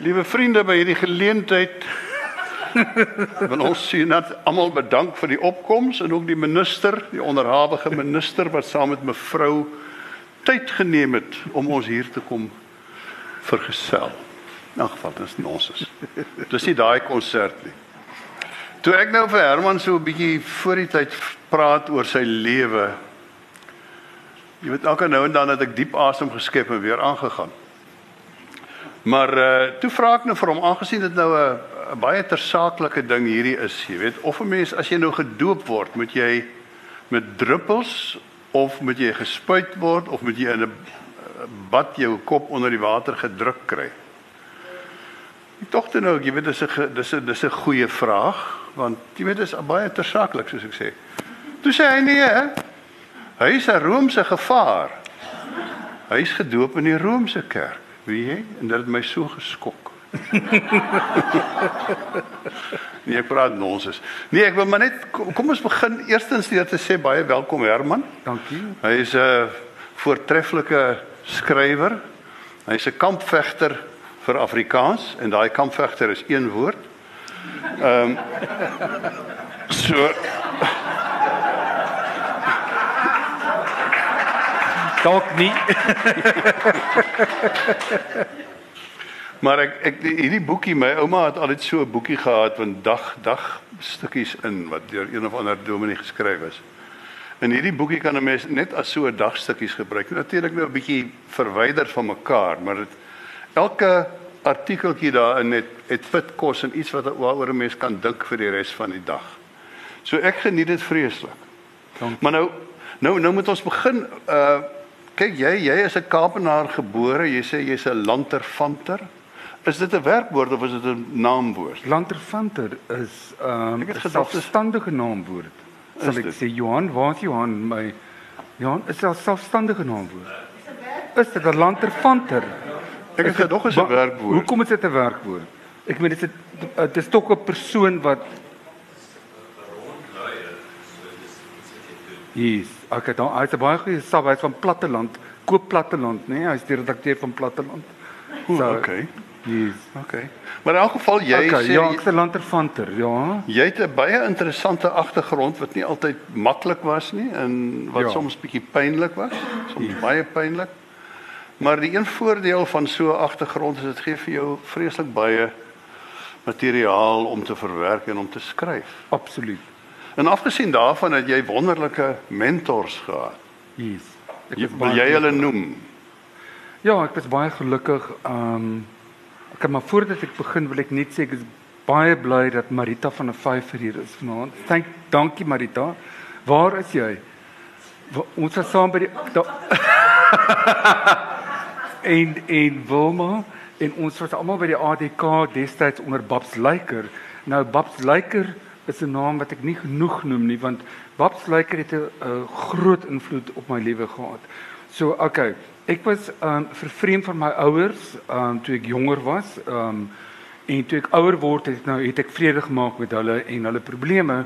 Liewe vriende by hierdie geleentheid wil ons sien dat almal bedank vir die opkoms en ook die minister, die onderhawige minister wat saam met mevrou tyd geneem het om ons hier te kom vergesel. In geval dis nonsens. Dis nie daai konsert nie. Toe ek nou vir Herman so 'n bietjie voor die tyd praat oor sy lewe. Jy weet elke nou en dan het ek diep asem geskep en weer aangegaan. Maar uh toe vra ek nou vir hom aangesien dit nou 'n baie tersaaklike ding hierdie is, jy weet, of 'n mens as jy nou gedoop word, moet jy met druppels of moet jy gespuit word of moet jy in 'n bad jou kop onder die water gedruk kry? Ek dink toe nou, jy weet dis 'n dis 'n dis 'n goeie vraag want jy weet dis baie tersaaklik soos ek sê. Toe sê hy nee, hè? hy is 'n Romeinse gevaar. Hy is gedoop in die Romeinse kerk, weet jy? En dit het my so geskok. nee, ek praat nonsens. Nee, ek wil maar net kom, kom ons begin eerstens deur te sê baie welkom Herman. Dankie. Hy is 'n voortreffelike skrywer. Hy's 'n kampvegter vir Afrikaans en daai kampvegter is een woord. Ehm um, so Dalk nie. maar ek ek hierdie boekie my ouma het altyd so 'n boekie gehad van dag dag stukkies in wat deur een of ander dominee geskryf is. En hierdie boekie kan 'n mens net as so 'n dagstukkies gebruik. Natuurlik nou 'n bietjie verwyder van mekaar, maar dit elke artikeltjie daarin het het fit kos en iets wat waaroor 'n mens kan dink vir die res van die dag. So ek geniet dit vreeslik. Maar nou nou nou moet ons begin uh kyk jy jy is 'n Kaapenaar gebore, jy sê jy's 'n lanterfanter. Is dit 'n werkwoord of is dit 'n naamwoord? Lanterfanter is ehm um, 'n selfstandige naamwoord. Sal ek sê Johan, waar is Johan my Johan is 'n selfstandige naamwoord. Is dit 'n lanterfanter? Ek het gedog is 'n werkwoord. Hoekom is dit 'n werkwoord? Ek meen dit is dit is tog 'n persoon wat Yes, ek het dan uit 'n baie goeie sab uit van Platteland, koop Platteland, nê? Nee? Hy's die redakteur van Platteland. So, okay. Yes. Okay. Maar in elk geval jy okay, sê ja, ek's 'n lanterfanter, ja. Jy het 'n baie interessante agtergrond wat nie altyd maklik was nie en wat ja. soms bietjie pynlik was, soms yes. baie pynlik. Maar die een voordeel van so 'n agtergrond is dit gee vir jou vreeslik baie materiaal om te verwerk en om te skryf. Absoluut. En afgesien daarvan het jy wonderlike mentors gehad. Yes. Ek jy, wil jy hulle noem? Ja, ek is baie gelukkig. Ehm um, ek kan maar voordat ek begin wil ek net sê ek is baie bly dat Marita van 'n vyfer hier is vanaand. Dank dankie Marita. Waar is jy? Ons was saam by die da, en en Wilma en ons was almal by die ADK destyds onder Babs Lyker. Nou Babs Lyker is 'n naam wat ek nie genoeg noem nie want Babs Lyker het 'n groot invloed op my lewe gehad. So okay, ek was um vervreem van my ouers um toe ek jonger was. Um en toe ek ouer word het nou het ek vrede gemaak met hulle en hulle probleme.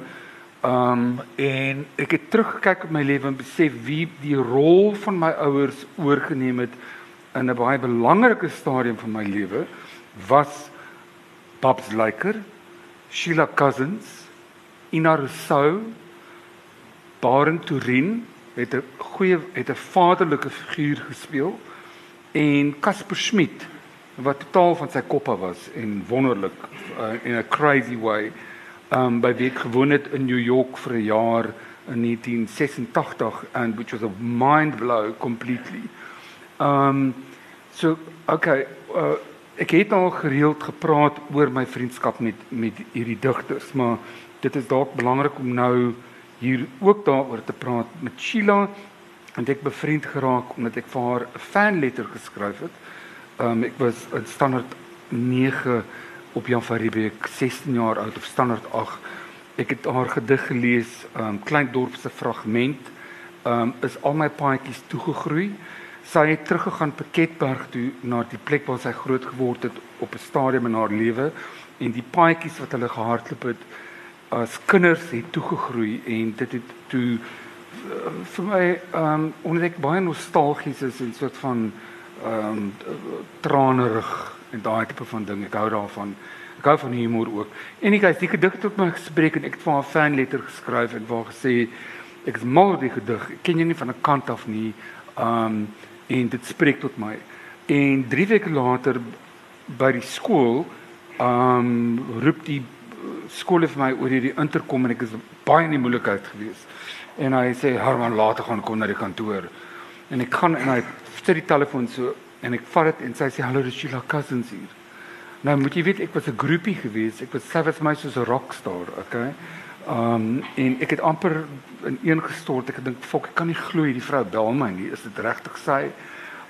Um en ek het teruggekyk op my lewe en besef wie die rol van my ouers oorgeneem het in 'n baie belangrike stadium van my lewe was Babs Lyker, Sheila Cousins, Ina Rousseau, Baren Turin het 'n goeie het 'n vaderlike figuur gespeel en Casper Schmidt wat totaal van sy kop af was en wonderlik uh, in 'n crazy way um by wie ek gewoon het in New York vir 'n jaar in 1986 and which was a mind blow completely. Um so okay, uh, ek het al gereeld gepraat oor my vriendskap met met hierdie digters, maar dit is dalk belangrik om nou hier ook daaroor te praat met Sheila en ek bevriend geraak omdat ek vir haar 'n fan letter geskryf het. Um ek was in standaard 9 op Jan van Riebeeck 16 jaar oud of standaard 8. Ek het haar gedig gelees, um Klein dorp se fragment. Um is al my paadjies toegegroei sy het teruggegaan Piketberg toe na die plek waar sy groot geword het op 'n stadium in haar lewe en die paadjies wat hulle gehardloop het as kinders het toegegroei en dit het toe uh, vir my ehm um, omdat ek baie nostalgies is en soort van ehm um, tranerig en daai tipe van ding. Ek hou daarvan. Ek hou van humor ook. En ek het die gedig tot my gespreek en ek het vir 'n fan letter geskryf en waar gesê ek is mal oor die gedig. Ek ken jou nie van 'n kant af nie. Um en dit spreek tot my. En 3 weke later by die skool um roep die skool vir my oor hierdie interkom en ek is baie in die moeilikheid geweest. En hy sê Herman later gaan kom na die kantoor. En ek gaan en hy sit die telefoon so en ek vat dit en sy sê hallo dis Sheila Cousins hier. Nou moet jy weet ek was 'n groepie geweest. Ek was was my soos 'n rockstar, okay? Um en ek het amper in een gestort. Ek het dink fok, ek kan nie glo hierdie vrou bel my nie. Is dit regtig sy?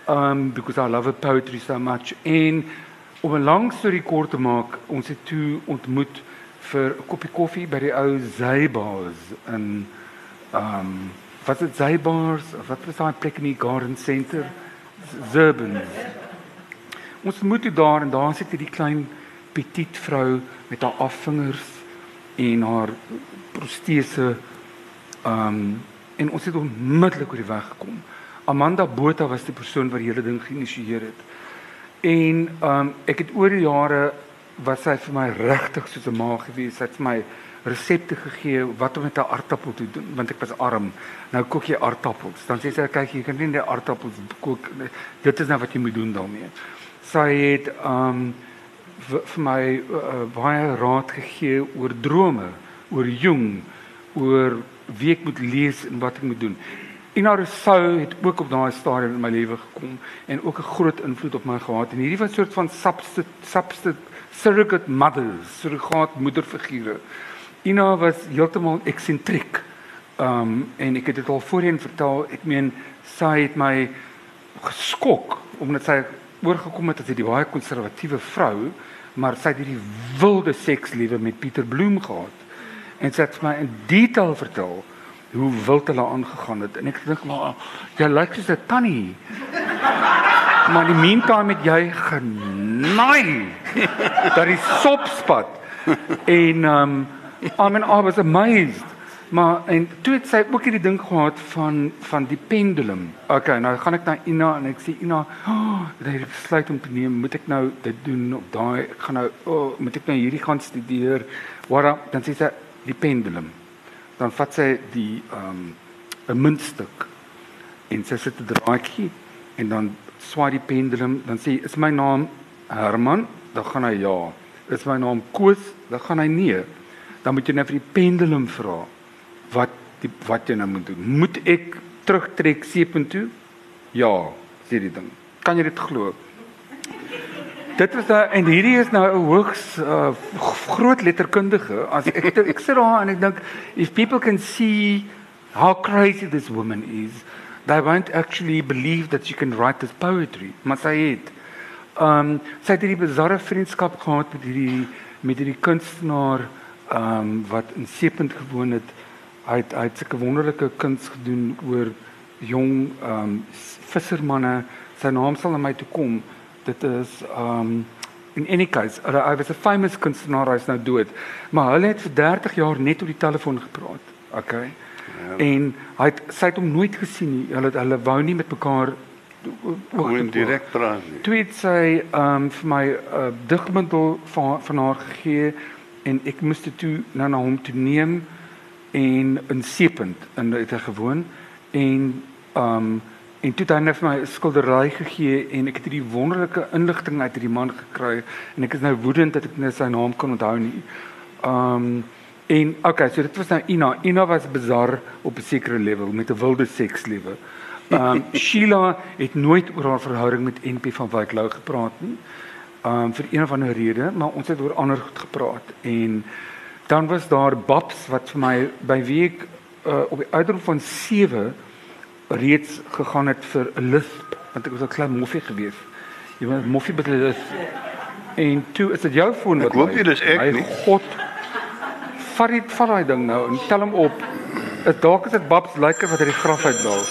Um because I love her poetry so much. En om 'n lang storie kort te maak, ons het toe ontmoet vir 'n koppie koffie by die ou Zybars in um wat is Zybars? Wat was daai plek in die Garden Center? Zurban. Ons moet toe daar en daar sit hierdie klein petit vrou met haar afvingers en haar protese um en ons het onmiddellik oor die weg gekom. Amanda Botha was die persoon wat die hele ding geïnisieer het. En um ek het oor die jare was sy vir my regtig soos 'n ma gewees. Sy het my resepte gegee wat om met 'n aardappel te doen want ek was arm. Nou kook jy aardappels. Dan sê sy kyk jy kan nie die aardappels kook. Dit is nou wat jy moet doen daarmee. Sy het um vir my uh, baie raad gegee oor drome, oor jong, oor wie ek moet lees en wat ek moet doen. Ina Rousseau het ook op daai stadium in my lewe gekom en ook 'n groot invloed op my gehad. En hierdie was 'n soort van substit substit surrogate mothers, surrogaat moederfigure. Ina was heeltemal eksentriek. Um en ek het dit al voorheen vertel. Ek meen sy het my geskok omdat sy oorgekom het as 'n baie konservatiewe vrou, maar sy het hierdie wilde sekslewe met Pieter Bloem gehad. En sy het my in detail vertel hoe wild hulle aangegaan het en ek dink maar jy lyk soos 'n tannie. maar die meantime het jy genaai. Dat is sopspat. en um I mean I was amazed. Maar en toe het sy ook hierdie ding gehad van van die pendulum. Okay, nou gaan ek na Ina en ek sê Ina, oh, ek het besluit om te neem, moet ek nou dit doen op daai ek gaan nou oh, moet ek nou hierdie gaan studeer. Wat dan sê sy die pendulum dan vat sy die um, 'n muntstuk en sy sit 'n draadjie en dan swaai die pendulum dan sê is my naam Herman dan gaan hy ja. Is my naam Koos dan gaan hy nee. Dan moet jy net vir die pendulum vra wat die wat jy nou moet doen. Moet ek terugtrek seepunt toe? Ja sê die ding. Kan jy dit glo? Dit was daar en hierdie is nou 'n hoogs uh, groot letterkundige. As ek ek, ek sit daar en ek dink if people can see how crazy this woman is, they won't actually believe that she can write this poetry. Maar sy het um sy het hierdie bizarre vriendskap gehad met hierdie met hierdie kunstenaar um wat in Seepunt gewoon het. Hy het hy het sulke wonderlike kuns gedoen oor jong um vissermanne. Sy naam sal na my toe kom dit is um in any case hy was 'n famous kunstenaar hy's nou dood maar hulle het vir 30 jaar net op die telefoon gepraat okay ja. en hy het sy het hom nooit gesien nie hulle hulle wou nie met mekaar oor direk praat nie toe het sy um vir my 'n uh, digbundel van van haar gegee en ek moes dit toe nou na hom toe neem en in Seepunt in het hy gewoon en um En toe het hy net vir my 'n skildery gegee en ek het hierdie wonderlike inligting uit hierdie man gekry en ek is nou woedend dat ek net sy naam kan onthou nie. Um en okay, so dit was nou Ina. Ina was bizar op 'n sekere level met 'n wilde sekslewe. Um Sheila het nooit oor haar verhouding met NP van Wyk Lou gepraat nie. Um vir een of ander rede, maar ons het oor ander goed gepraat en dan was daar Babs wat vir my by week uh, op die ouderdom van 7 reeds gegaan het vir 'n lisp want ek was 'n klein moffie gewees. Jy was moffie by dit. En toe is dit jou foon wat Ek hoop jy dis ek my nie. God. Vat dit vat daai ding nou en tel hom op. Dalk is dit Babs lyker wat uit die graf uitdaal.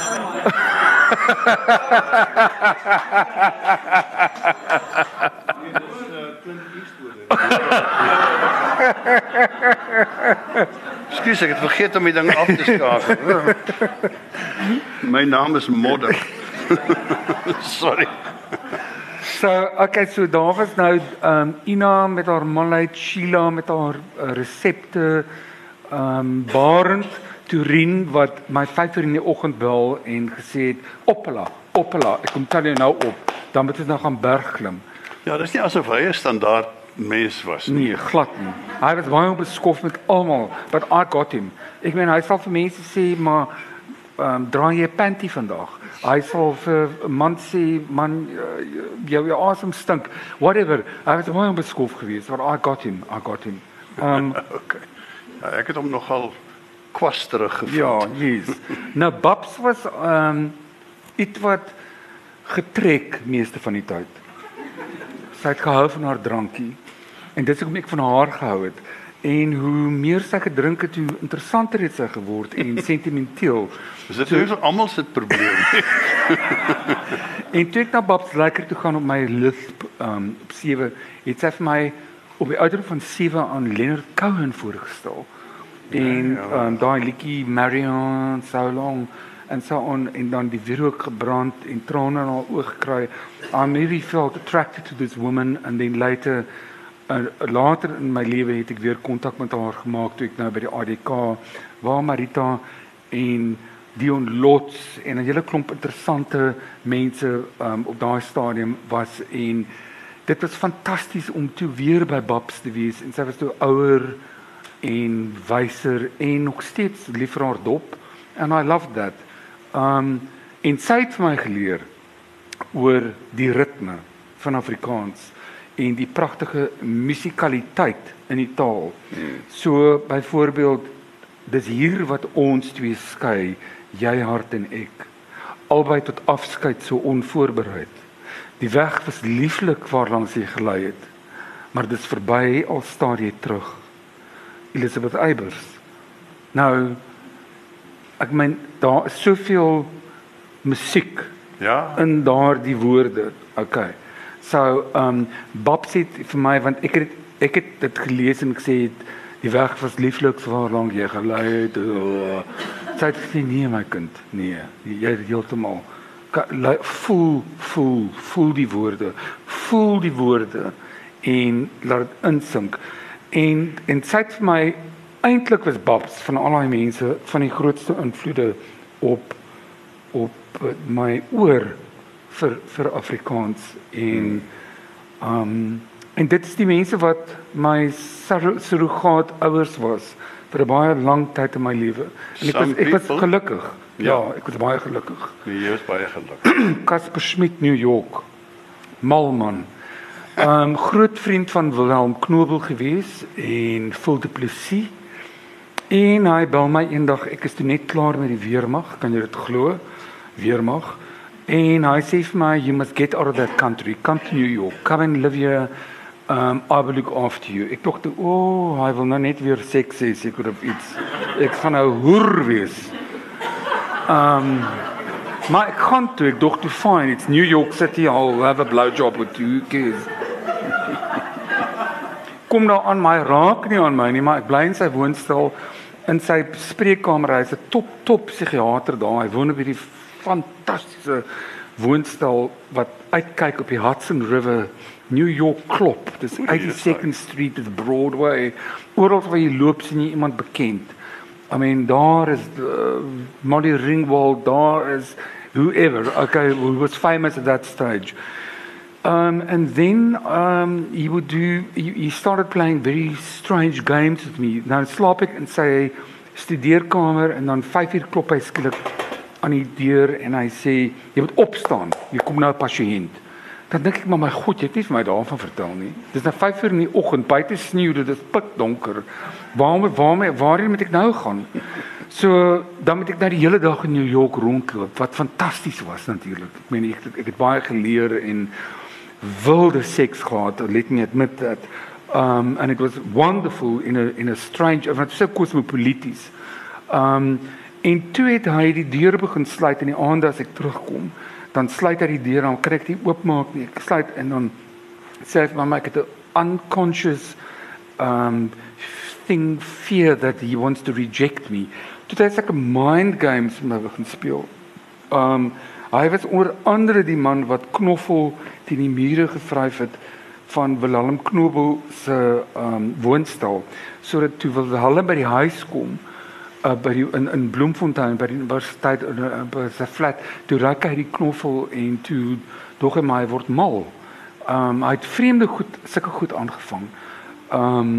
Skus ek het vergeet om die ding af te skakel. My naam is Modder. Sorry. So, okay, so daar was nou ehm um, Ina met haar malheid, Sheila met haar uh, resepte, ehm um, Barend Turin wat my 5 uur in die oggend bel en gesê het, "Oppela, oppela, ek kom tel jou nou op, dan moet ons nou gaan berg klim." Ja, dis nie asof hy 'n standaard mens was nie. Nee, glad nie. Hy was baie beskof met almal, but I got him. Ek meen hy sal vir mense sê, "Maar ehm um, dra jy 'n panty vandag?" Hy sal vir 'n man sê, "Man, uh, jou jou asem stink." Whatever. Hy was baie beskof geweest, but I got him. I got him. Um okay. Ja, ek het hom nogal kwasterig gevind. Ja, yes. nou Babs was ehm um, iets wat getrek meeste van die tyd. Sy het gehou van haar drankie en dit is hoekom ek van haar gehou het. En hoe meer sy gedrink het, hoe interessanter het sy geword en sentimenteel. Is dit so, so almal se probleem? en toe ek na Babs lekker toe gaan op my lisp um op 7, het sy vir my op die ouderdom van 7 aan Leonard Cohen voorgestel. En ja, ja. um daai liedjie Marion so long en so on en dan die wierook gebrand en trane in haar oë gekry. I really felt attracted to this woman and then later uh, later in my lewe het ek weer kontak met haar gemaak toe ek nou by die ADK waar Marita en Dion Lots en 'n hele klomp interessante mense um, op daai stadium was en dit was fantasties om toe weer by Babs te wees en sy was toe ouer en wyser en nog steeds lief vir haar dop and I loved that. Um en sy het vir my geleer oor die ritme van Afrikaans en die pragtige musikaliteit in die taal. Hmm. So byvoorbeeld dis hier wat ons twee skei, jy hart en ek. Albei tot afskeid so onvoorbereid. Die weg was lieflik waarlangs jy gelei het. Maar dis verby al staar jy terug. Elizabeth Eybers. Nou ek meen daar is soveel musiek ja in daardie woorde. Okay. So, um, Bob sê vir my want ek het ek het dit gelees en ek sê die weg was lieflik so lank jy gelei het. Sy het gesê nee my kind, nee, jy heeltemal voel voel voel die woorde, voel die woorde en laat dit insink. En en sy het vir my eintlik was Babs van al daai mense van die grootste invloede op op my oor vir vir Afrikaans en um en dit is die mense wat my surrogaat ouers was vir 'n baie lang tyd in my lewe. En ek was ek was gelukkig. Ja, ja, ek was baie gelukkig. Nee, jy was baie gelukkig. Casper Schmidt New York. Malman. Um groot vriend van Willem Knobel gewees en Phil Du Plessis. En hy bel my eendag, ek is toe net klaar met die weermag, kan jy dit glo? Weermag. En hy sê vir my, you must get out of that country, come to New York, come and live here. Um I will look after you. Ek dink, o, oh, hy wil nou net weer seks hê, seker of iets. Ek gaan nou hoer wees. Um my can't do it, dog to find it's New York City. I'll have a blow job with you, kids. Kom nou aan my raak nie aan my nie, maar ek bly in sy woonstel in sy spreekkamer. Hy's 'n top top psigiater daar. Hy woon op hierdie fantastiese woonstel wat uitkyk op die Hudson River, New York klop. Dis 82nd Street of Broadway. Oral waar jy loop sien jy iemand bekend. I mean daar is uh, Molly Ringwald, daar is whoever. Okay, who was famous at that stage. Um, and then um, he would do. He, he started playing very strange games with me. Nou slaap ek in sy studeerkamer en dan 5 uur klop hy skielik aan die deur en hy sê jy moet opstaan. Hier kom nou 'n pasiënt. Dan dink ek maar my God, jy het nie vir my daarvan vertel nie. Dis nou 5:00 in die oggend, buite sneeu, dit is pikdonker. Waarom waarom waarheen moet ek nou gaan? So dan moet ek nou die hele dag in New York rondloop wat fantasties was natuurlik. Ek meen ek, ek het baie geleer en wilde seks gehad. Let me admit that. Um and it was wonderful in a in a strange, of so cosmopolities. Um En toe het hy die deur begin sluit in die aand as ek terugkom, dan sluit hy die deur en kry ek dit oopmaak nie. Ek sluit en dan sê hy vir my ek het 'n unconscious um thing fear that he wants to reject me. Toe het hy 'n mind games met my begin speel. Um Hy was onder andere die man wat knoffel teen die mure gevryf het van Willem Knobel se um woonstel sodat toe Willem by die huis kom uh, by die in in Bloemfontein by die universiteit in uh, by sy flat toe raak hy die knoffel en toe dog hy maar hy word mal. Um hy het vreemde goed sulke goed aangevang. Um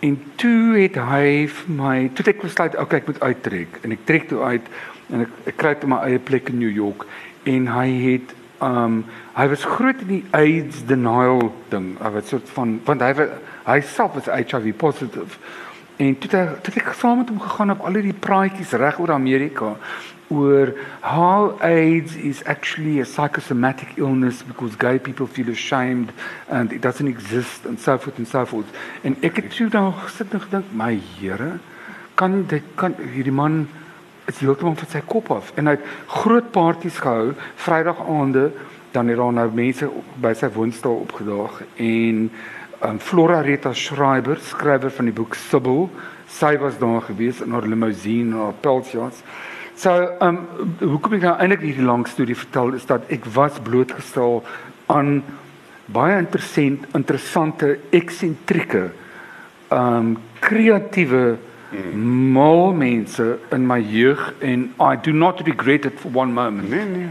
en toe het hy vir my toe ek besluit okay ek moet uittrek en ek trek toe uit en ek ek kry toe my eie plek in New York en hy het um hy was groot in die AIDS denial ding. Hy was soort van want hy hy self was HIV positive. En toe het, toe ek saam met hom gegaan op al die praatjies reg oor Amerika oor how AIDS is actually a psychosomatic illness because gay people feel ashamed and it doesn't exist and so forth and so forth. En ek het toe dan gesit en gedink, my Here, kan dit kan hierdie man is heeltemal van sy kop af. En hy het groot partytjies gehou Vrydag aande dan het daar nou mense by sy woonstel opgedaag en um, Flora Rita Schreiber skrywer van die boek Sibyl sy was daar gewees in haar limousine haar pelsjas so um hoekom ek nou eintlik hierdie lang storie vertel is dat ek was blootgestel aan baie interessant interessante eksentrieke um kreatiewe mal mense in my jeug en I do not regret it for one moment. Nee nee.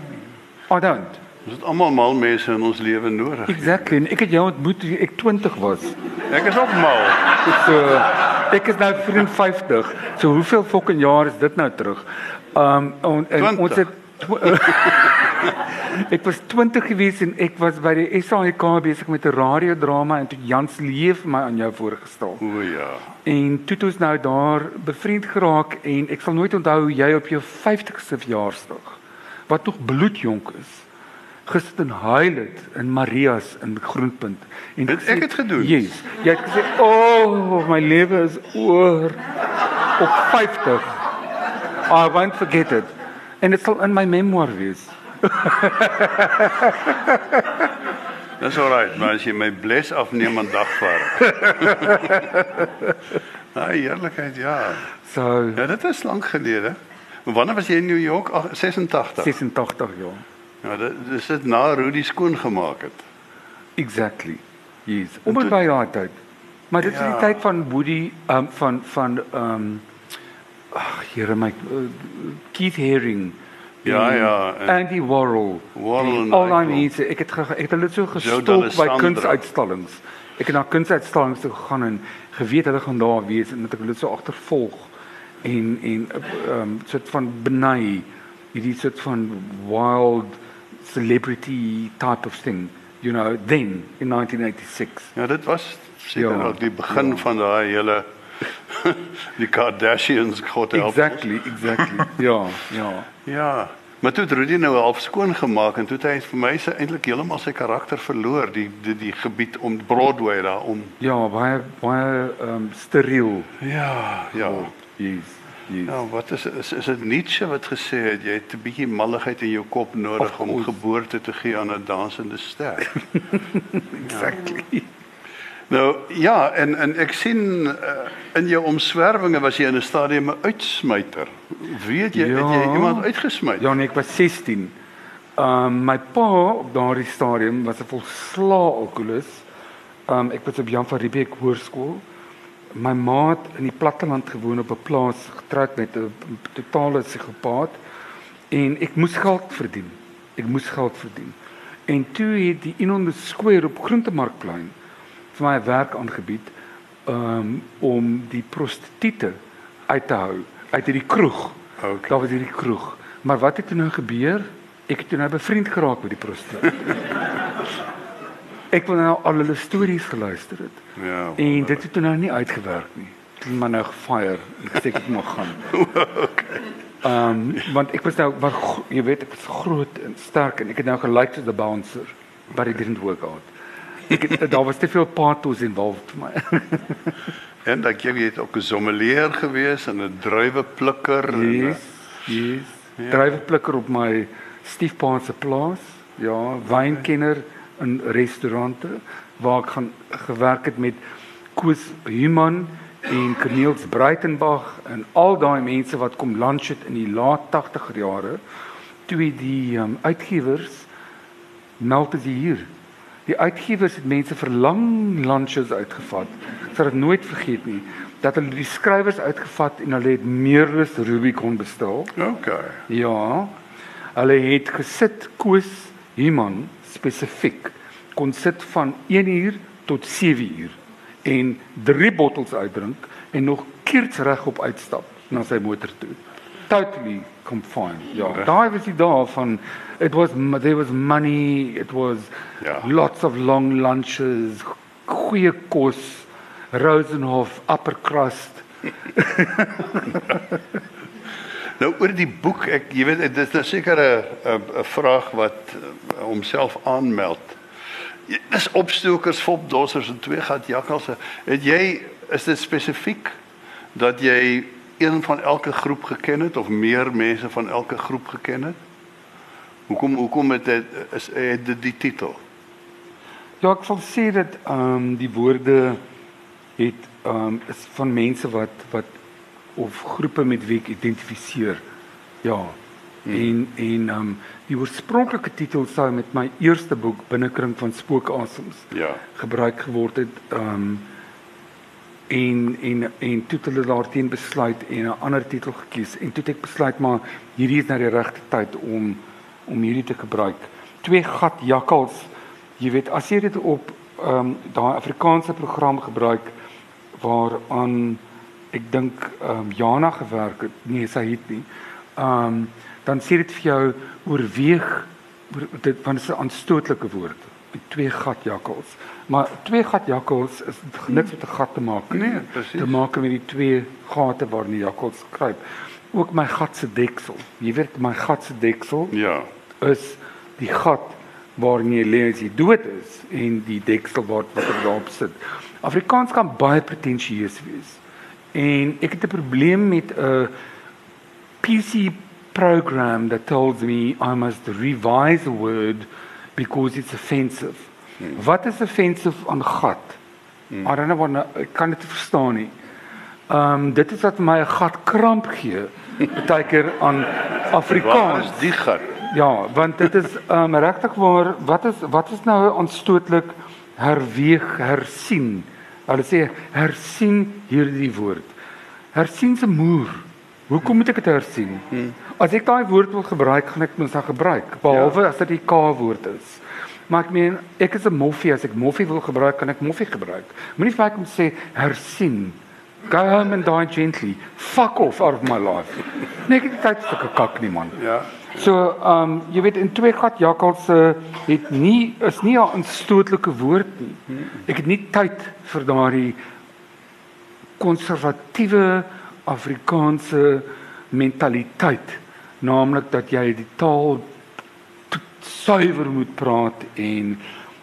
I don't. Ons het almal mal mense in ons lewe nodig. Exactly. En ek het jou ontmoet toe ek 20 was. Ek is ook mal. So ek is nou 54. So hoeveel fucking jaar is dit nou terug? Um en, en 20. ons het Ek was 20 gewees en ek was by die SAIK besig met 'n radiodrama en toe Jans Leef my aan jou voorgestel. O ja. En toe het ons nou daar bevriend geraak en ek sal nooit onthou hoe jy op jou 50ste verjaarsdag wat nog bloedjonk is gesit en huil het in Marias in Groenpunt en Het ek dit gedoen? Yes. Jy het gesê, "O, oh, my lewe is oor op 50." I won't forget it. En dit sal in my memoir wees. Dis alright, maar as jy my bless afneem aan dagvaar. Ai, eerlikheid ja. So Ja, dit is lank gelede. Wanneer was jy in New York? Ag, 86. 86 jaar. Ja, dit dis dit na Rudy skoon gemaak het. Exactly. Yes. Om en by daai tyd. Maar dit ja. is die Ja. tyd van Woody um van van um ag here my uh, Keith Haring. Ja, ja, en- Andy Warhol. Warhol en al daai mense. Ek het ek het hulle so gestalk by kunsuitstallings. Ek het na kunsuitstallings toe gegaan en geweet hulle gaan daar wees en dat ek hulle so agtervolg en en um soort van benei hierdie soort van wild celebrity type of thing you know then in 1986 Ja, dit was seker Ja, ook die begin ja. van daai hele die Kardashians God help. exactly exactly ja ja Ja. Maar toe het Rudy nou half skoon gemaak en toe het hy vir my se eintlik heeltemal sy karakter verloor, die die die gebied om Broadway daar om. ja baie baie um steriel Ja, ja. yes yes Ja, wat is is, is dit Nietzsche wat gesê het jy het 'n bietjie malligheid in jou kop nodig Of om course. geboorte te gee aan 'n dansende ster. exactly nou ja, en en ek sien uh, in jou omswervinge was jy in 'n stadium 'n uitsmyter. Weet jy, het jy Ja. iemand uitgesmy? Ja, nee, ek was 16. Um my pa op daardie stadium was 'n volslaa alkoholus. Um ek was op Jan van Riebeeck Hoërskool. My ma het in die platteland gewoon op 'n plaas getroud met 'n totale psigopaat en ek moes geld verdien. Ek moes geld verdien. En toe het die Inonde Square op Groentemarkplein vir my 'n werk aangebied um om die prostituie uit te hou uit hierdie kroeg. Okay. Daar was hierdie kroeg. Maar wat het toe nou gebeur? Ek het toe nou bevriend geraak met die prostituut. ek wou nou al hulle stories geluister het. Ja. En dit het toe nou nie uitgewerk nie. Toe maar nou gefire en gesê ek moet gaan. Ehm um, want ek was nou maar gro- jy weet ek was groot en sterk en ek het nou gelyk soos 'n bouncer, but it didn't work out. Ek daar was te veel pathos involved vir my. En dat jy het ook 'n sommelier gewees en 'n druiweplikker en Yes. Yes. Ja. Dryweplikker op my stiefpa se plaas. Ja, wynkenner in restaurante waar ek gaan gewerk het met Koos Human en Corneels Breitenberg en al daai mense wat kom lunch het in die laat 80er jare toe die um, uitgewers meld dit hier. Die uitgewers het mense vir lang lunches uitgevat. Ek sal dit nooit vergeet nie dat hulle die skrywers uitgevat en hulle het meerlus Rubicon bestel. OK. Ja. Hulle het gesit Koos Human spesifiek kon sit van 1 uur tot 7 uur en 3 bottels uitdrink en nog keers reg op uitstap na sy motor toe. Totally confined. Ja, daai was die dae van it was there was money, it was Ja. lots of long lunches, goeie kos, Rosenhof upper crust. Nou oor die boek, ek jy weet dit is nou seker 'n 'n 'n vraag wat homself aanmeld. Jy- Dis opstokers, fopdossers en twee gat jakkalse. Het jy is dit spesifiek dat jy een van elke groep geken het of meer mense van elke groep geken het? Hoekom hoekom het dit is het dit die titel? Ja, ek sal sê dat ehm um, die woorde het ehm um, is van mense wat wat of groepe met wie ek identifiseer. Ja. Hmm. En en ehm um, die oorspronklike titel sou met my eerste boek Binnekring van Spookasems Ja. gebruik geword het. Ehm um, en en en toe het hulle daarteen besluit en 'n ander titel gekies en toe het ek besluit maar hierdie is nou die regte tyd om om hierdie te gebruik. Twee gat jakkals. Jy weet as jy dit op ehm um, daai Afrikaanse program gebruik waaraan ek dink ehm um, Jana gewerk het. Nee, sy het nie. Ehm um, dan sê dit vir jou oorweeg oor, dit want dit is 'n aanstootlike woord. Twee gat jakkals. Maar twee gat jakkals is niks met 'n gat te maak. Nee, presies. Te maak met die twee gate waarin die jakkals kruip. Ook my gat se deksel. Jy weet my gat se deksel Ja. is die gat waarin jy lê as jy dood is en die deksel wat wat daarop sit. Afrikaans kan baie pretensieus wees. En ek het 'n probleem met 'n PC program that tells me I must revise a word because it's offensive. Hmm. Wat is offensive aan gat? Hmm. I don't know wat nou- ek kan dit verstaan nie. Ehm um, dit is wat my 'n gat kramp gee. Partykeer aan Waar Afrikaans. is die gat? Ja, want dit is um, regtig waar wat is wat is nou aanstootlik herweeg, hersien. Hulle sê hersien hierdie woord. Hersien se moer. Hoekom moet ek dit hersien? As ek daai woord wil gebruik, gaan ek mos dan gebruik, behalwe as dit die K-woord is. Maar ek meen, ek is 'n moffie, as ek moffie wil gebruik, kan ek moffie gebruik. Moenie vir my kom sê hersien. Go home and die gently. Fuck off out of my life. Nee, ek het tyd vir kak nie man. Ja. So, ehm um, jy weet in twee gat jakkals uh, het nie is nie 'n aanstootlike woord nie. Ek het nie tyd vir daardie konservatiewe Afrikaanse mentaliteit, naamlik dat jy die taal suiwer moet praat en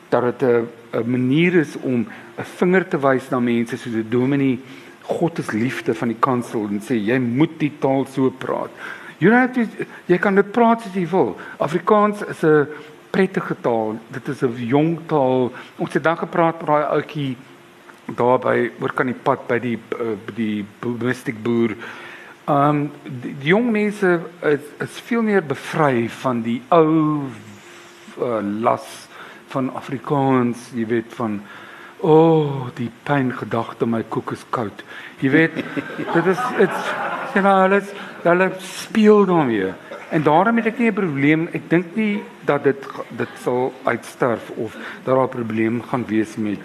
dat dit 'n 'n manier is om 'n vinger te wys na mense soos 'n dominee God is liefde van die kansel en sê jy moet die taal so praat. Jy know dit jy kan dit praat as jy wil. Afrikaans is 'n prettige taal. Dit is 'n jong taal. Ons het dan gepraat met daai ouetjie daar by oor kan die pad by die uh, die mystiek boer. Um die, die jong mense is, is veel meer bevry van die ou uh, las van Afrikaans, jy weet van o, oh, die pyn gedagte my koek is koud. Jy weet, dit is dit's jy nou alles hulle speel daarmee. En daarom het ek nie 'n probleem. Ek dink nie dat dit dit sal uitsterf of dat daar 'n probleem gaan wees met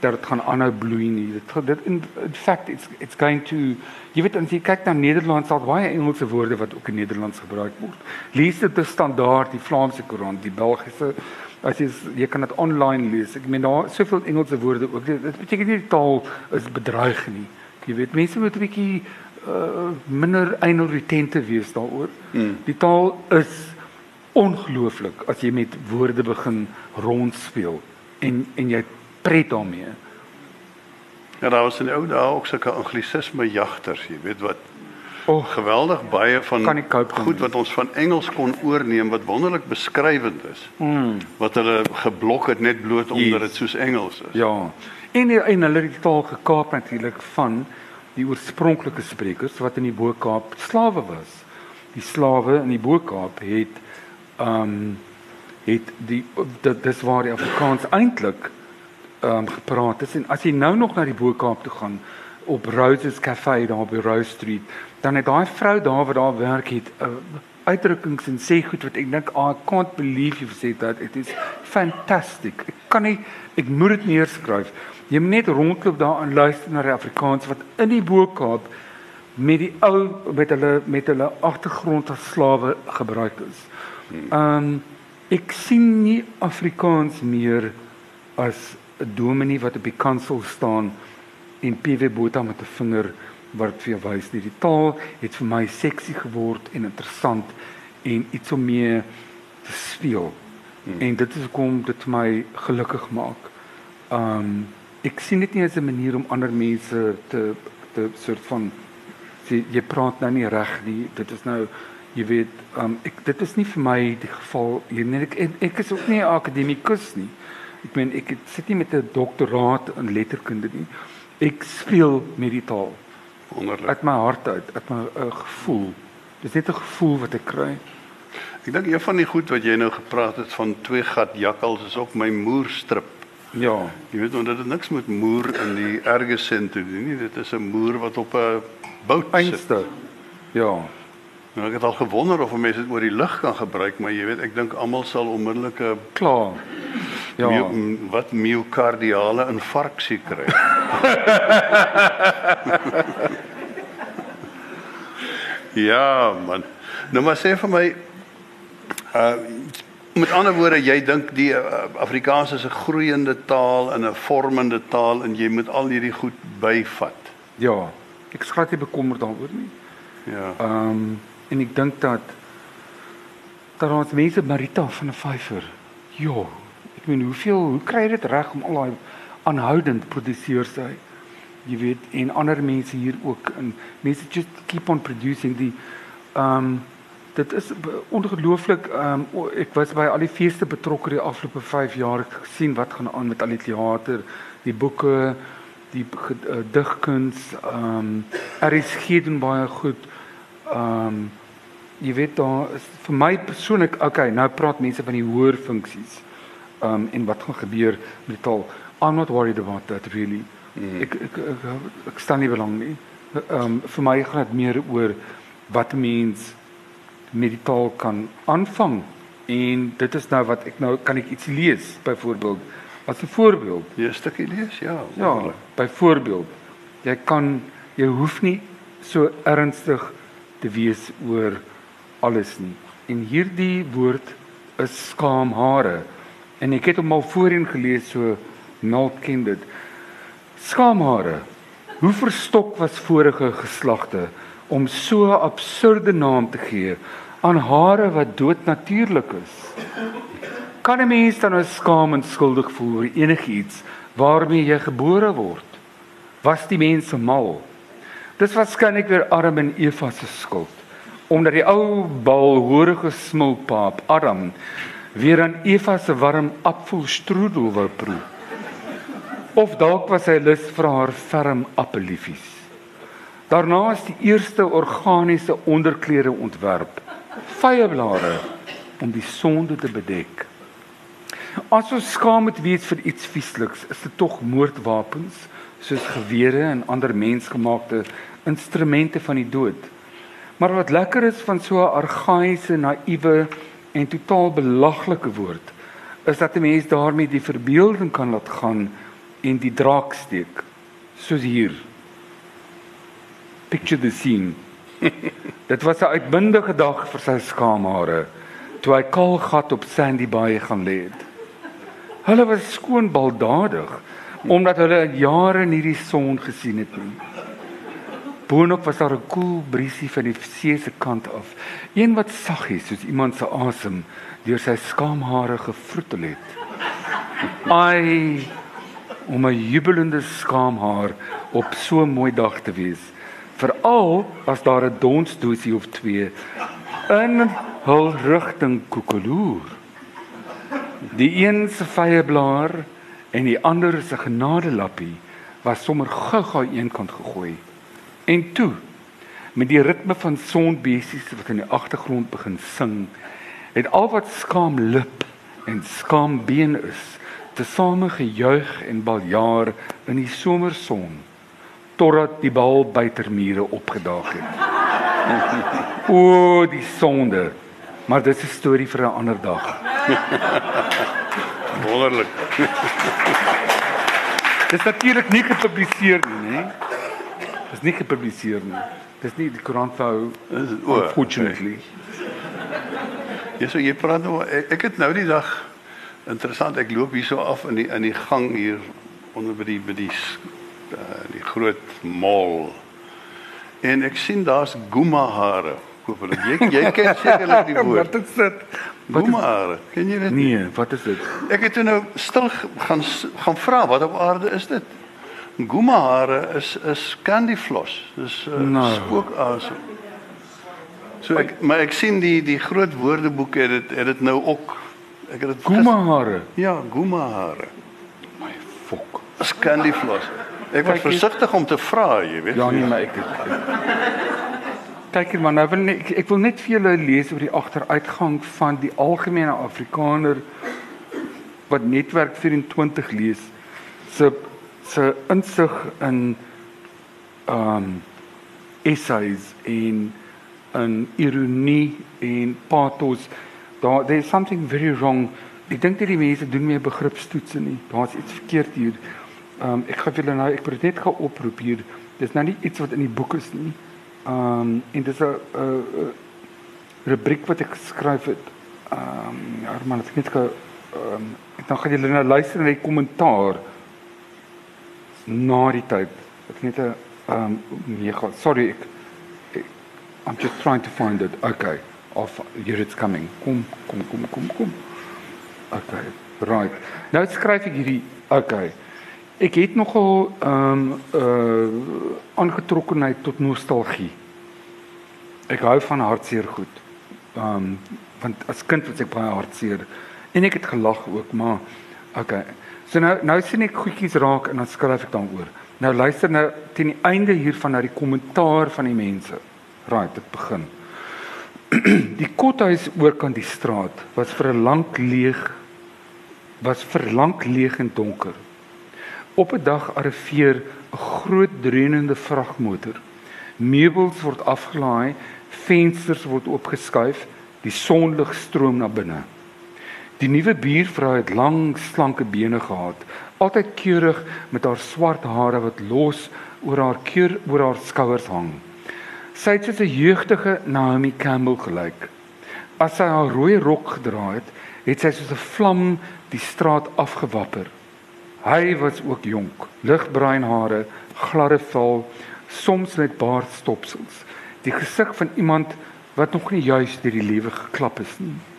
dat dit gaan aanhou bloei nie. Dit dit in, in fact it's it's going to jy weet as jy kyk na Nederlands al baie Engelse woorde wat ook in Nederlands gebruik word. Lees dit te standaard die Vlaamse koerant, die Belgiese as jy jy kan dit online lees. Ek meen daar soveel Engelse woorde ook. Dit, dit beteken nie die taal is bedreig nie. Jy weet mense moet 'n bietjie uh, minder einoritente wees daaroor. Mm. Die taal is ongelooflik as jy met woorde begin rondspeel en en jy pret daarmee. Ja, daar was in die ou dae ook sulke anglisisme jagters, jy weet wat Oh, geweldig baie van Kan nie cope goed wat ons van Engels kon oorneem wat wonderlik beskrywend is. mm, Wat hulle geblok het net bloot omdat Yes. dit soos Engels is. ja. En en hulle het die taal gekaap natuurlik van die oorspronklike sprekers wat in die Bo-Kaap slawe was. Die slawe in die Bo-Kaap het ehm um, het die dit dis waar die Afrikaans eintlik um, gepraat het. En as jy nou nog na die Boeskaap toe gaan op Roses Cafe daar by Rose Street, dan het daai vrou daar wat daar werk het uh, uitdrukkings en sê goed wat ek dink oh, I can't believe you've said that. It is fantastic. Ek kan nie ek moet dit neerskryf. Jy moet net rondloop daar en luister na die Afrikaans wat in die Boeskaap met die ou met hulle met hulle agtergrond as slawe gebruik is. Ehm um, ek sien nie Afrikaans meer as 'n dominee wat op die kansel staan en PW Botha met 'n vinger wat vir jou wys nie. Die taal het vir my seksie geword en interessant en iets om mee te speel. Hmm. En dit is kom dit my gelukkig maak. Um ek sien dit nie as 'n manier om ander mense te te soort van sê jy praat nou nie reg nie. Dit is nou jy weet um ek dit is nie vir my die geval hier nie. Ek ek is ook nie 'n akademikus nie. Ek meen ek sit nie met 'n doktoraat in letterkunde nie. Ek speel met die taal wonderlik uit my hart uit, uit my uh, gevoel. Dis net 'n gevoel wat ek kry. Ek dink een van die goed wat jy nou gepraat het van twee gat jakkals is ook my moerstrip. Ja, Jy weet omdat dit niks met moer in die erge sin te doen nie. Dit is 'n moer wat op 'n boot sit. Ja. Nou ek het al gewonder of mense dit oor die lug kan gebruik, maar jy weet ek dink almal sal onmiddellik 'n Klaar. Ja. ja. wat miokardiale infarksie kry. ja, man. Nou maar sê vir my uh met ander woorde, jy dink die uh, Afrikaans is 'n groeiende taal en 'n vormende taal en jy moet al hierdie goed byvat. Ja. Ek skat nie bekommerd daaroor nie. Ja. Ehm um, en ek dink dat dat ons mense Marita van 'n vyfer. Ja. Ek meen hoeveel hoe kry dit reg om al daai aanhoudend produseer sy? Jy weet en ander mense hier ook en mense just keep on producing die ehm um, dit is ongelooflik ehm um, ek was by al die feeste betrokke die afgelope 5 jaar ek gesien wat gaan aan met al die teater, die boeke, die uh, digkuns, ehm um, RSG doen baie goed. Ehm um, jy weet daar is vir my persoonlik okay, nou praat mense van die hoër funksies. Ehm um, en wat gaan gebeur met die taal? I'm not worried about that really. Mm. Ek, ek ek ek staan nie belang nie. Um, vir my gaan dit meer oor wat 'n mens met die taal kan aanvang. En dit is nou wat ek nou kan ek iets lees byvoorbeeld. As 'n voorbeeld. Jy 'n stukkie lees? Ja. Ja, wonderlik. byvoorbeeld, jy kan jy hoef nie so ernstig te wees oor alles nie. En hierdie woord is skaamhare. En ek het hom al voorheen gelees so Nalt ken dit. Skaamhare. Hoe verstok was vorige geslagte om so 'n absurde naam te gee aan hare wat doodnatuurlik is? Kan 'n mens dan nou skaam en skuldig voel oor enigiets waarmee jy gebore word? Was die mense mal? Dis waarskynlik weer Adam en Eva se skuld, omdat die ou balhoorige smulpaap Adam weer aan Eva se warm appelstrudel wou proe. Of dalk was hy lus vir haar ferm appelliefies. Daarna is die eerste organiese onderklere ontwerp, vyeblare om die sonde te bedek. As ons skaam moet wees vir iets viesliks, is dit tog moordwapens soos gewere en ander mensgemaakte instrumente van die dood. Maar wat lekker is van so 'n argaïese, naïewe en totaal belaglike woord, is dat 'n mens daarmee die verbeelding kan laat gaan en die draak steek, soos hier. Picture the scene. Dit was 'n uitbundige dag vir sy skaamhare toe hy kaal gat op Sandy Bay gaan lê het. Hulle was skoon baldadig omdat hulle jare in hierdie son gesien het nie. Boonop was daar 'n koel briesie van die see se kant af, een wat saggies soos iemand se asem deur sy skaamhare gevroetel het. Ai om 'n jubelende skaamhaar op so 'n mooi dag te wees. Veral as daar 'n donsdosie of twee in hul rigting koekeloer. Die een se vye blaar en die ander se genadelappie was sommer gou-gou eenkant gegooi. En toe met die ritme van sonbesies wat in die agtergrond begin sing, het al wat skaam lip en skaam been is, tesame gejuig en baljaar in die somerson totdat die bal buitermure opgedaag het. o, die sonde. Maar dit is 'n storie vir 'n ander dag. Wonderlik. Dit is natuurlik nie gepubliseer nie, né? Dit is nie gepubliseer nie. Dis nie die koerant wou unfortunately. Ja, so jy praat nou ek, ek het nou die dag interessant ek loop hierso af in die in die gang hier onder by die by die uh, die groot mall. En ek sien daar's guma hare. Koop hulle. Jy jy ken sekerlik die woord. wat is dit? Guma hare. Ken jy dit? Nee, wat is dit? Ek het toe nou stil gaan gaan vra wat op aarde is dit? Guma hare is is candy floss. Dis uh, Nou. spookasem. So ek maar ek sien die die groot woordeboek het dit het dit nou ook ek het dit Guma hare. Ja, guma hare. My fok. Dis candy floss. Ek was versigtig om te vra, jy weet. Ja nee, maar ek ek- Kyk hier man, nou wil net, ek, ek wil net vir julle lees oor die agteruitgang van die algemene Afrikaner wat netwerk 24 lees se se insig in um essays en in ironie en pathos. Daar there's something very wrong. Ek dink dat die mense doen meer begripstoetse nie. Daar's iets verkeerd hier. Um ek gaan julle nou ek probeer net gou oproep hier. Dis nou nie iets wat in die boek is nie. Um en dis 'n rubriek wat ek geskryf het. Um ja, man, ek net gou um ek dan gaan julle nou luister na die kommentaar na die tyd. Ek net 'n um mega sorry ek, ek I'm just trying to find it. Okay. Of here it's coming. Kom kom kom kom kom. Okay. Right. Nou skryf ek hierdie okay. Ek het nogal ehm um, uh aangetrokkenheid tot nostalgie. Ek hou van hartseer goed. Ehm um, want as kind was ek baie hartseer en ek het gelag ook, maar okay. So nou nou sien ek goedjies raak en dan skryf ek daaroor. Nou luister nou teen die einde hiervan na die kommentaar van die mense. Right, dit begin. die kothuis oorkant die straat was vir 'n lank leeg was vir lank leeg en donker. Op 'n dag arriveer 'n groot dreunende vragmotor. Meubels word afgelaai, vensters word oopgeskuif, die sonlig stroom na binne. Die nuwe buurvrou het lang, slanke bene gehad, altyd keurig met haar swart hare wat los oor haar keur oor haar skouers hang. Sy het soos 'n jeugdige Naomi Campbell gelyk. As sy haar rooi rok gedra het, het sy soos 'n vlam die straat afgewapper. Hy was ook jonk, ligbruin hare, gladde vel, soms met baardstopsels. Die gesig van iemand wat nog nie juis deur die lewe geklap is nie.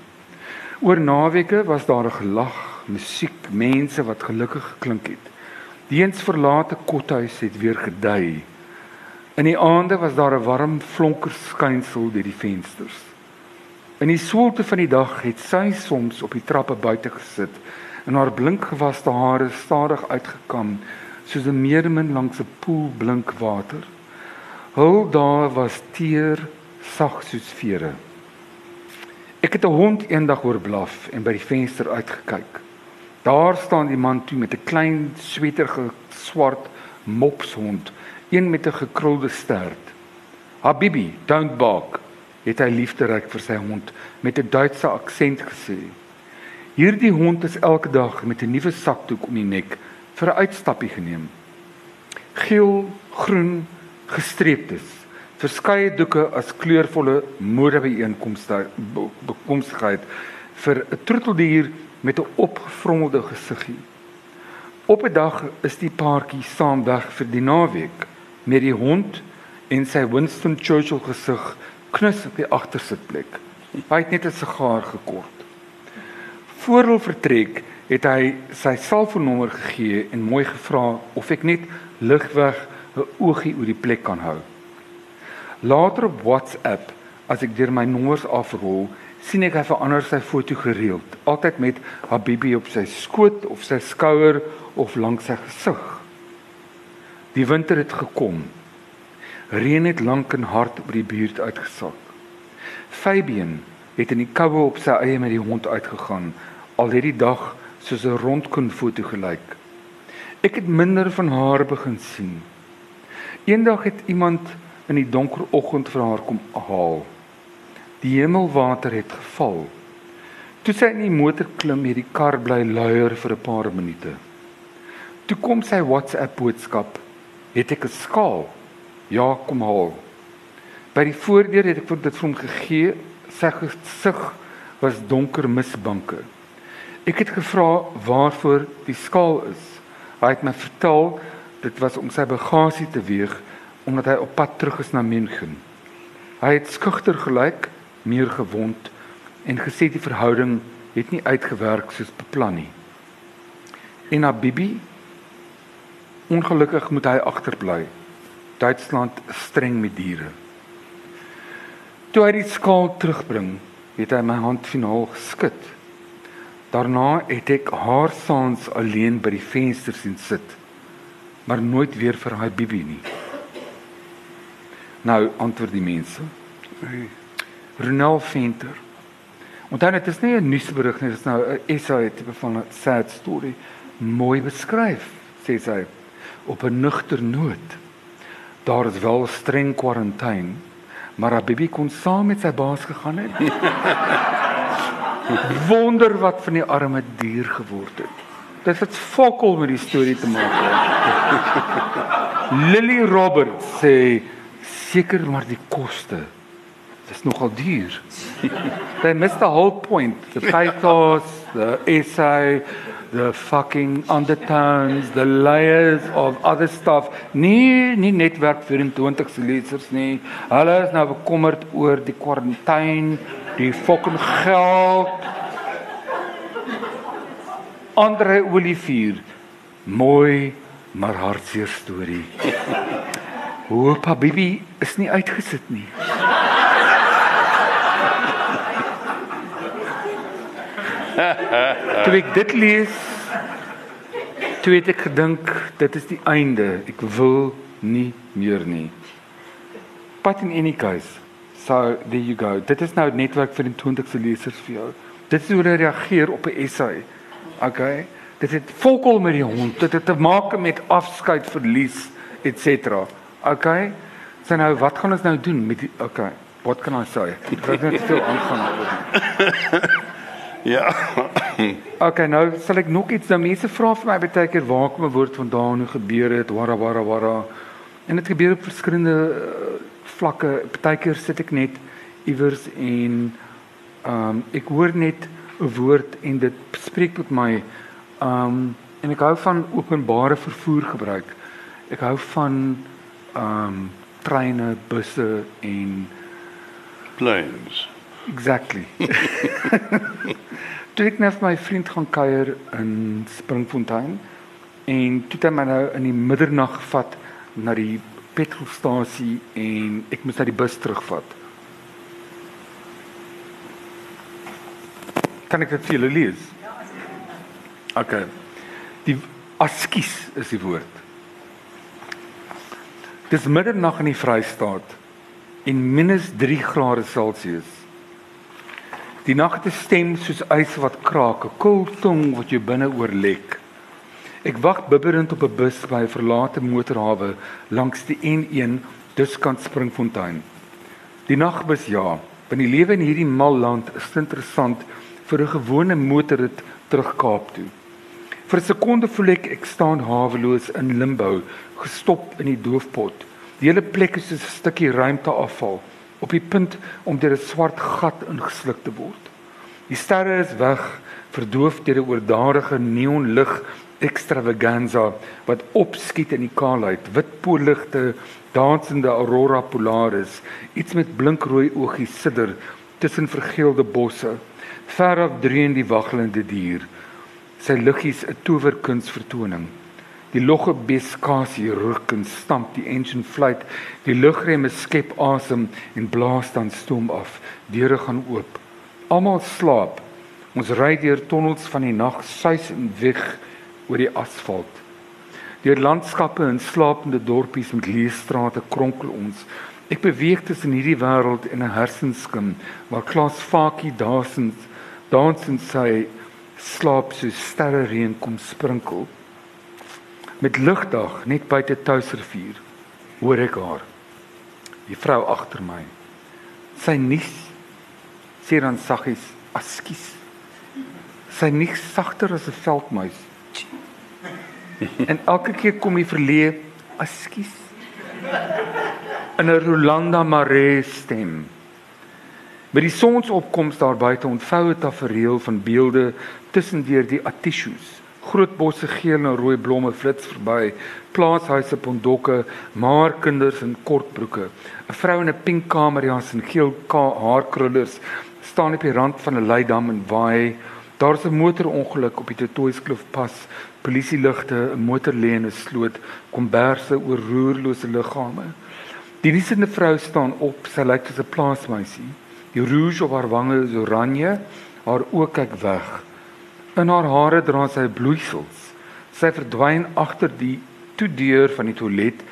Oor naweke was daar 'n gelag, musiek, mense wat gelukkig geklink het. Die eens verlate kothuis het weer gedui. In die aande was daar 'n warm flonker skynsel deur die vensters. In die soelte van die dag het sy soms op die trappe buite gesit en haar blinkgewaste hare stadig uitgekam soos 'n meermin langs 'n poel blink water. Hul daar was teer sag soos vere. Ek het 'n hond eendag hoor blaf en by die venster uitgekyk. Daar staan die man toe met 'n klein sweterige swart mopshond, een met 'n gekrulde stert. "Habibi, don't bark," het hy liefderyk vir sy hond met 'n Duitse aksent gesê. Hierdie hond is elke dag met 'n nuwe sakdoek om die nek vir 'n uitstappie geneem. Geel, groen, gestreeptes. Verskeie doeke as kleurvolle modebyeenkomste bekomstigheid vir 'n troeteldier met 'n opgevrommelde gesiggie. Op 'n dag is die paartjie saam weg vir die naweek met die hond en sy Winston Churchill gesig knus op die agtersitplek. Hy het net 'n sigaar gekort. Voor hulle vertrek het hy sy selfoonnommer gegee en mooi gevra of ek net ligweg 'n oogie oor die plek kan hou. Later op WhatsApp, as ek deur my nommers afrol, sien ek hy verander sy foto gereeld, altyd met Habibi op sy skoot of sy skouer of langs sy gesig. Die winter het gekom. Reën het lank en hard oor die buurt uitgesak. Fabian, het in die koue op sy eie met die hond uitgegaan. Al het die dag soos 'n rondkoen foto gelyk. Ek het minder van haar begin sien. Eendag het iemand in die donker oggend vir haar kom haal. Die hemelwater het geval. Toe sy in die motor klim, het die kar bly luier vir 'n paar minute. Toe kom sy WhatsApp boodskap: "Het ek 'n skaal?" "Ja, kom haal." By die voordeur het ek vir dit vir hom gegee. Sy gesig was donker misbanke. Ek het gevra waarvoor die skaal is. Hy het my vertel dit was om sy bagasie te weeg omdat hy op pad terug is na München. Hy het skugter gelyk, meer gewond en gesê die verhouding het nie uitgewerk soos beplan nie. En na Bibi ongelukkig moet hy agterbly. Duitsland streng met diere. Toe hy die skaal terugbring, het hy my hand finaal geskit. Daarna het ek haar saans alleen by die venster sien sit, maar nooit weer vir haar Bibi nie. Nou antwoord die mense. Ronald Venter. Onthou dit is nie 'n nuusberig nie, dit is nou 'n essay tipe van 'n sad story, mooi beskryf, sê sy op 'n nugter noot. Daar is wel streng kwarantyne, maar Habibi kon saam met sy baas gegaan het. Wonder wat van die arme dier geword het. Dit het fokol met die storie te maak. Lily Roberts sê seker maar die koste Dis nogal duur. They missed the whole point. The pathos, the essay, the fucking undertones, the layers of other stuff. Nee, nie netwerk 24 se lesers nie. Hulle is nou bekommerd oor die kwarantyne, die fucking geld. Andre Olivier. Mooi maar hartseer storie. Hoopa Bibi is nie uitgesit nie. toe ek dit lees, toe het ek gedink dit is die einde. Ek wil nie meer nie. But in any case, so there you go. Dit is nou 'n netwerk vir die 20ste lesers vir jou. Dit is hoe hulle reageer op 'n essay. Okay. Dit het volkom met die hond. Dit het te maak met afskeid, verlies, etc. Okay. So nou, wat gaan ons nou doen met die okay? What can I say? Ek weet net veel aangaan. Ja. okay, nou sal ek nog iets nou mense vra vir my baie keer waar kom 'n woord vandaan hoe gebeur dit wara wara wara en dit gebeur op verskillende uh, vlakke baie keer sit ek net iewers en ehm um, ek hoor net 'n woord en dit spreek met my ehm um, en ek hou van openbare vervoer gebruik ek hou van um, treine busse en planes Exactly. toe ek net my vriend gaan kuier in Springfontein en toe het hy my nou in die middernag gevat na die petrolstasie en ek moes na die bus terugvat. Kan ek dit vir julle lees? Ja. Okay. Die askies is die woord. Dis middernag in die Vrystaat en minus 3 grade Celsius. Die nag het 'n stem soos ys wat kraak, 'n koel tong wat jou binne oorlek. Ek wag bibberend op 'n bus by 'n verlate motorhawe langs die N1 diskant Springfontein. Die nagbus ja, want die lewe in hierdie mal land is interessant vir 'n gewone motorrit terug Kaap toe. Vir 'n sekonde voel ek ek staan haweloos in limbo, gestop in die doofpot. Die hele plek is soos 'n stukkie ruimte afval op die punt om deur 'n swart gat ingesluk te word. Die sterre is weg, verdoof deur 'n oordadige neonlig extravaganza wat opskiet in die kaalheid, wit poolligte, dansende aurora polaris, iets met blinkrooi oogies sidder tussen vergeelde bosse. Veraf dreun die waggelende dier. Sy liggies 'n towerkuns vertoning. Die logge beskasie ruk en stamp die engine fluit. Die lugremme skep asem en blaas dan stoom af. Deure gaan oop. Almal slaap. Ons ry deur tonnels van die nag, suis en weg oor die asfalt. Deur landskappe en slapende dorpies met leestrate kronkel ons. Ek beweeg tussen hierdie wêreld en 'n hersenskim waar Klaas Fakie dansend dansend sy slaap so sterre reën kom sprinkel. Met ligdag net buite Touwsrivier hoor ek haar. Die vrou agter my. Sy nies sê dan saggies, "Askies." Sy nies sagter as 'n veldmuis. En elke keer kom hy verleë, "Askies." In 'n Rolanda Maree stem. Met die sonsopkoms daar buite ontvou 'n tafereel van beelde tussendeur die atishoes. Groot bosse geel en rooi blomme flits verby, plaashuise pondokke, maar kinders in kortbroeke. 'n Vrou in 'n pink kamerjas en geel haarkrullers staan op die rand van 'n leidam en waai. Daar's 'n motorongeluk op die Totoiskloof pas. Polisieligte, 'n motor lê in 'n sloot, komberse oor roerlose liggame. Die nisende vrou staan op, sy lyk soos 'n plaasmeisie. Die rouge op haar wange is oranje, haar oë kyk weg. In haar hare dra sy bloeisels. Sy verdwyn agter die toedeur van die toilet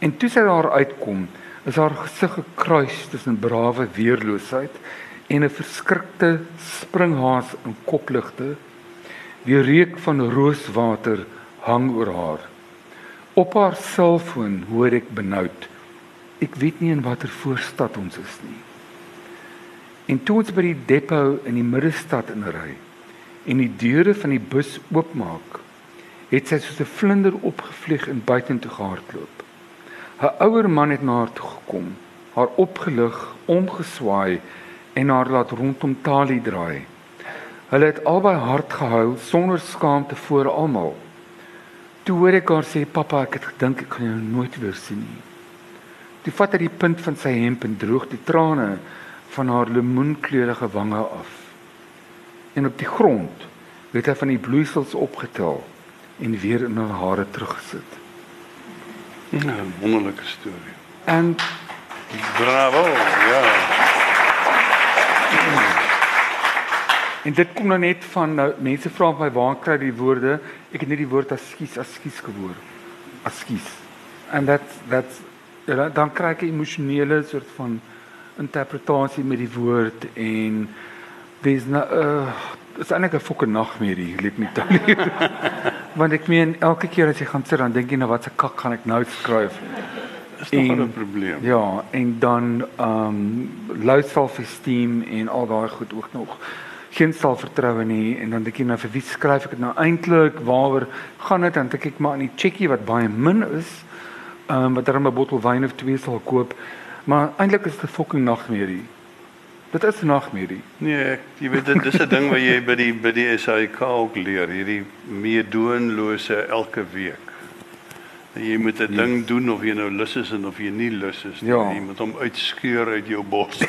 en toe sy daar uitkom, is haar gesig gekruis tussen brawe weerloosheid en 'n verskrikte springhaas in kopligte. Die reuk van rooswater hang oor haar. Op haar selfoon hoor ek benoud. Ek weet nie in watter voorstad ons is nie. En toe ons by die depo in die middestad inry, en die deure van die bus oopmaak, het sy soos 'n vlinder opgevlieg en buitentoe gehardloop. 'n Ouer man het na haar toe gekom, haar opgelig, omgeswaai en haar laat rondom Tali draai. Hulle het albei hard gehuil sonder skaamte voor almal. Toe hoor ek haar sê, "Pappa, ek het gedink ek gaan jou nooit weer sien nie." Toe vat hy die punt van sy hemp en droog die trane van haar lemoenkleurige wange af en op die grond het hy van die bloeisels opgetel en weer in haar hare teruggesit. Ja, 'n wonderlike storie. En Bravo. Ja. en dit kom nou net van nou mense vra my waar kry die woorde? Ek het net die woord askies askies gehoor. Askies. En dat dat ja, dan kry ek 'n emosionele soort van interpretasie met die woord en dis nou uh dis eintlik 'n fucking nagmerrie, let me tell you. Want ek meen elke keer as jy gaan sit dan dink jy nou wat se kak gaan ek nou skryf. Dis nog 'n probleem. Ja, en dan ehm um, low self-esteem en al daai goed ook nog. Geen selfvertroue nie en dan dink jy nou vir wie skryf ek dit nou eintlik? Waaroor gaan dit? Dan dink ek maar aan die checkie wat baie min is. Ehm um, wat dan 'n bottel wyn of twee sal koop. Maar eintlik is dit 'n fucking nagmerrie. Dit is 'n nagmerrie. Nee, ek, jy weet dit dis 'n ding wat jy by die by die SAIK ook leer, hierdie meedoenlose elke week. En jy moet 'n ding doen of jy nou lus is en of jy nie lus is nie. Ja. Jy moet hom uitskeur uit jou bos.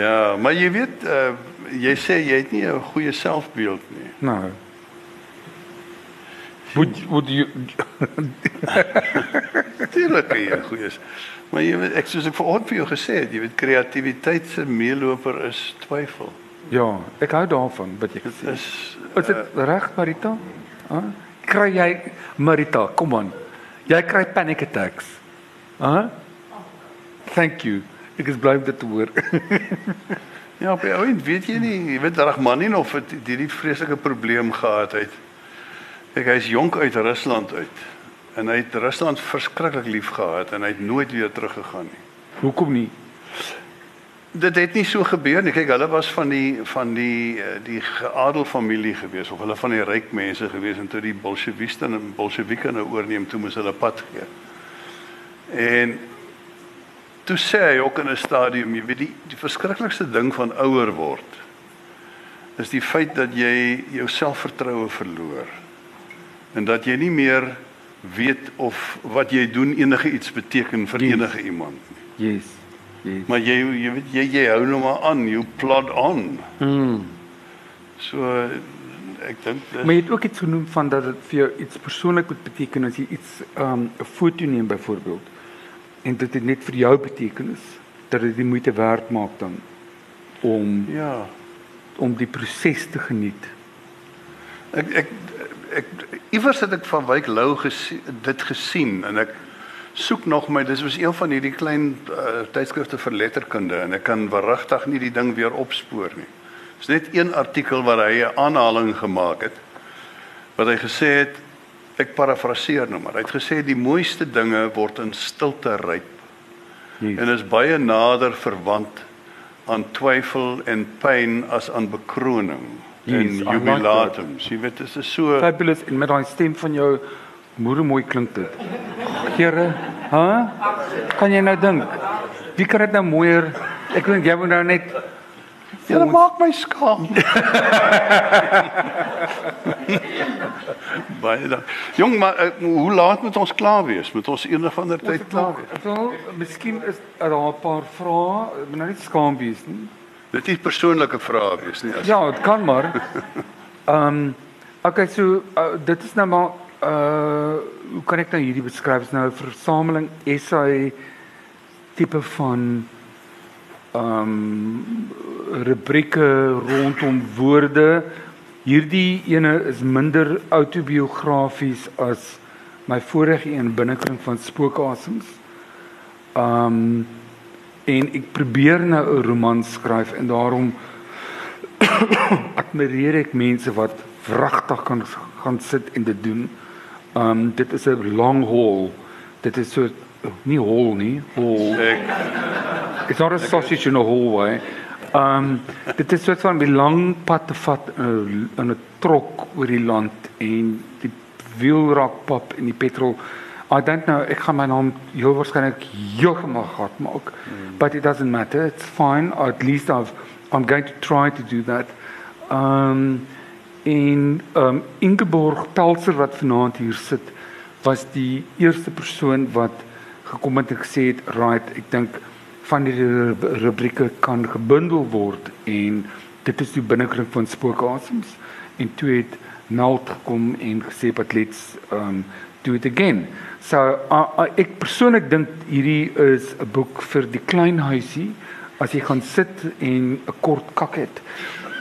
ja, maar jy weet uh, jy sê jy het nie 'n goeie selfbeeld nie. Nou. Would would you Natuurlik jy 'n goeie. Maar jy weet ek soos ek vanoggend vir jou gesê het, jy weet kreatiwiteit se meeloper is twyfel. Ja, ek hou daarvan wat jy gesê het. Is Is dit reg Marita? Ha? Kry jy Marita, kom aan. Jy kry panic attacks. Ha? Thank you. Ek is bly om dit te hoor. Ja, op die ou end weet jy nie, jy weet Rachmaninov het hierdie vreeslike probleem gehad het. Kyk, hy's jonk uit Rusland uit. En hy het Rusland verskriklik lief gehad en hy het nooit weer teruggegaan nie. Hoekom nie? Dit het nie so gebeur nie. Kyk, hulle was van die van die eh, die geadelfamilie gewees of hulle van die ryk mense gewees en toe die bolsjewiste en bolsjewieke nou oorneem, toe moes hulle pad gee. En toe sê hy ook in 'n stadium, jy weet die die verskriklikste ding van ouer word is die feit dat jy jou selfvertroue verloor en dat jy nie meer weet of wat jy doen enige iets beteken vir Yes. enige iemand nie. Yes. Yes. Maar jy jy weet jy jy hou nou maar aan, you plod on. Mm. So ek dink dis Maar jy het ook iets genoem van dat dit vir jou iets persoonlik moet beteken as jy iets um 'n foto neem byvoorbeeld en dit het net vir jou betekenis dat dit die moeite werd maak dan om ja. om die proses te geniet. Ek ek ek iewers het ek van Wyk Lou gesien, dit gesien en ek soek nog my dis was een van hierdie klein uh, tydskrifte vir letterkunde en ek kan verrigtig nie die ding weer opspoor nie. Dis net een artikel waar hy 'n aanhaling gemaak het wat hy gesê het ek parafraseer nou maar. Hy het gesê die mooiste dinge word in stilte ryp Yes. en is baie nader verwant aan twyfel en pyn as aan bekroning Yes, en I like jubilatum. Jy weet dit is so Fabulous en met daai stem van jou moeder mooi klink dit. Here, hè? Kan jy nou dink? Wie kan dit nou mooier? Ek dink jy moet nou net Jy maak my skaam. Baie dank. Jong, maar uh, hoe laat moet ons klaar wees? Moet ons eendag van der tyd klaar wees? Wel, miskien is er daar 'n paar vrae, moet nou nie skaam wees nie. Dit is persoonlike vrae wees nie. As, Ja, dit kan maar. Ehm um, okay, so uh, dit is nou maar uh hoe kan ek nou hierdie beskryf? Dit is nou 'n versameling essay tipe van ehm um, rubrieke rondom woorde. Hierdie ene is minder autobiografies as my vorige een binnekring van spookasems. Ehm um, en ek probeer nou 'n roman skryf en daarom admireer ek mense wat wragtig kan gaan sit en dit doen. Um dit is 'n long haul. Dit is so nie hol nie, hol. ek It's not a sausage in a hallway. Um dit is soort van 'n lang pad te vat in 'n in 'n trok oor die land en die wiel raak pap en die petrol I don't know ek gaan my naam heel waarskynlik heeltemal gat maak. Mm. But it doesn't matter. It's fine. At least I've I'm going to try to do that. Um en um Ingeborg Pelser wat vanaand hier sit was die eerste persoon wat gekom het en gesê het, "Right, ek dink van die ru- rubrieke kan gebundel word en dit is die binnekring van spookasems." En toe het Nalt gekom en gesê, "But let's um do it again." So uh, ek persoonlik dink hierdie is 'n boek vir die klein huisie. As jy gaan sit en 'n kort kak het,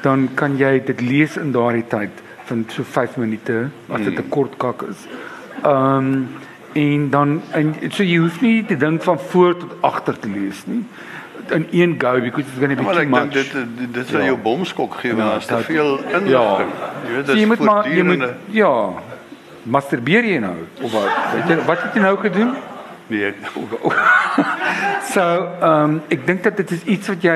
dan kan jy dit lees in daardie tyd van so 5 minute as dit 'n kort kak is. Ehm um, en dan en so jy hoef nie te dink van voor tot agter te lees nie in een go because it's going to be maar too ek dink much. dit dit dit sal Ja. jou bomskok gee want Ja, daar's te veel inligting. Ja. Jy weet So dis jy moet maar jy moet ja. Masturbeer jy nou of wat? Weet jy wat het jy nou gedoen? nee. So, ehm um, ek dink dat dit is iets wat jy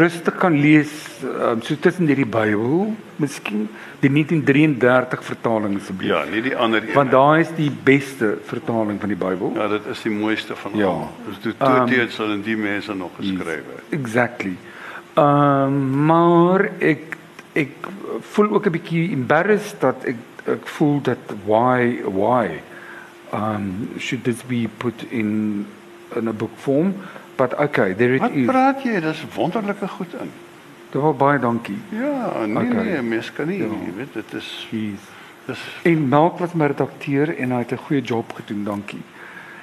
rustig kan lees um, so tussen hierdie Bybel, miskien die 1933 vertaling asseblief. Ja, nie die ander een. Want daai is die beste vertaling van die Bybel. Ja, dit is die mooiste van Ja. almal. Dis toe Ehm, toe sal en die mense nog geskryf het. Exactly. Ehm um, maar ek ek voel ook 'n bietjie embarrassed dat ek ek voel dat why why um should this be put in in 'n book form but okay there it Wat is. praat jy? Dis wonderlike goed in. Dit was baie dankie. Ja, nee Okay. nee, mens kan nie, Ja. jy weet, dit is Jeez. dis En Melk was my redakteur en hy het 'n goeie job gedoen, dankie.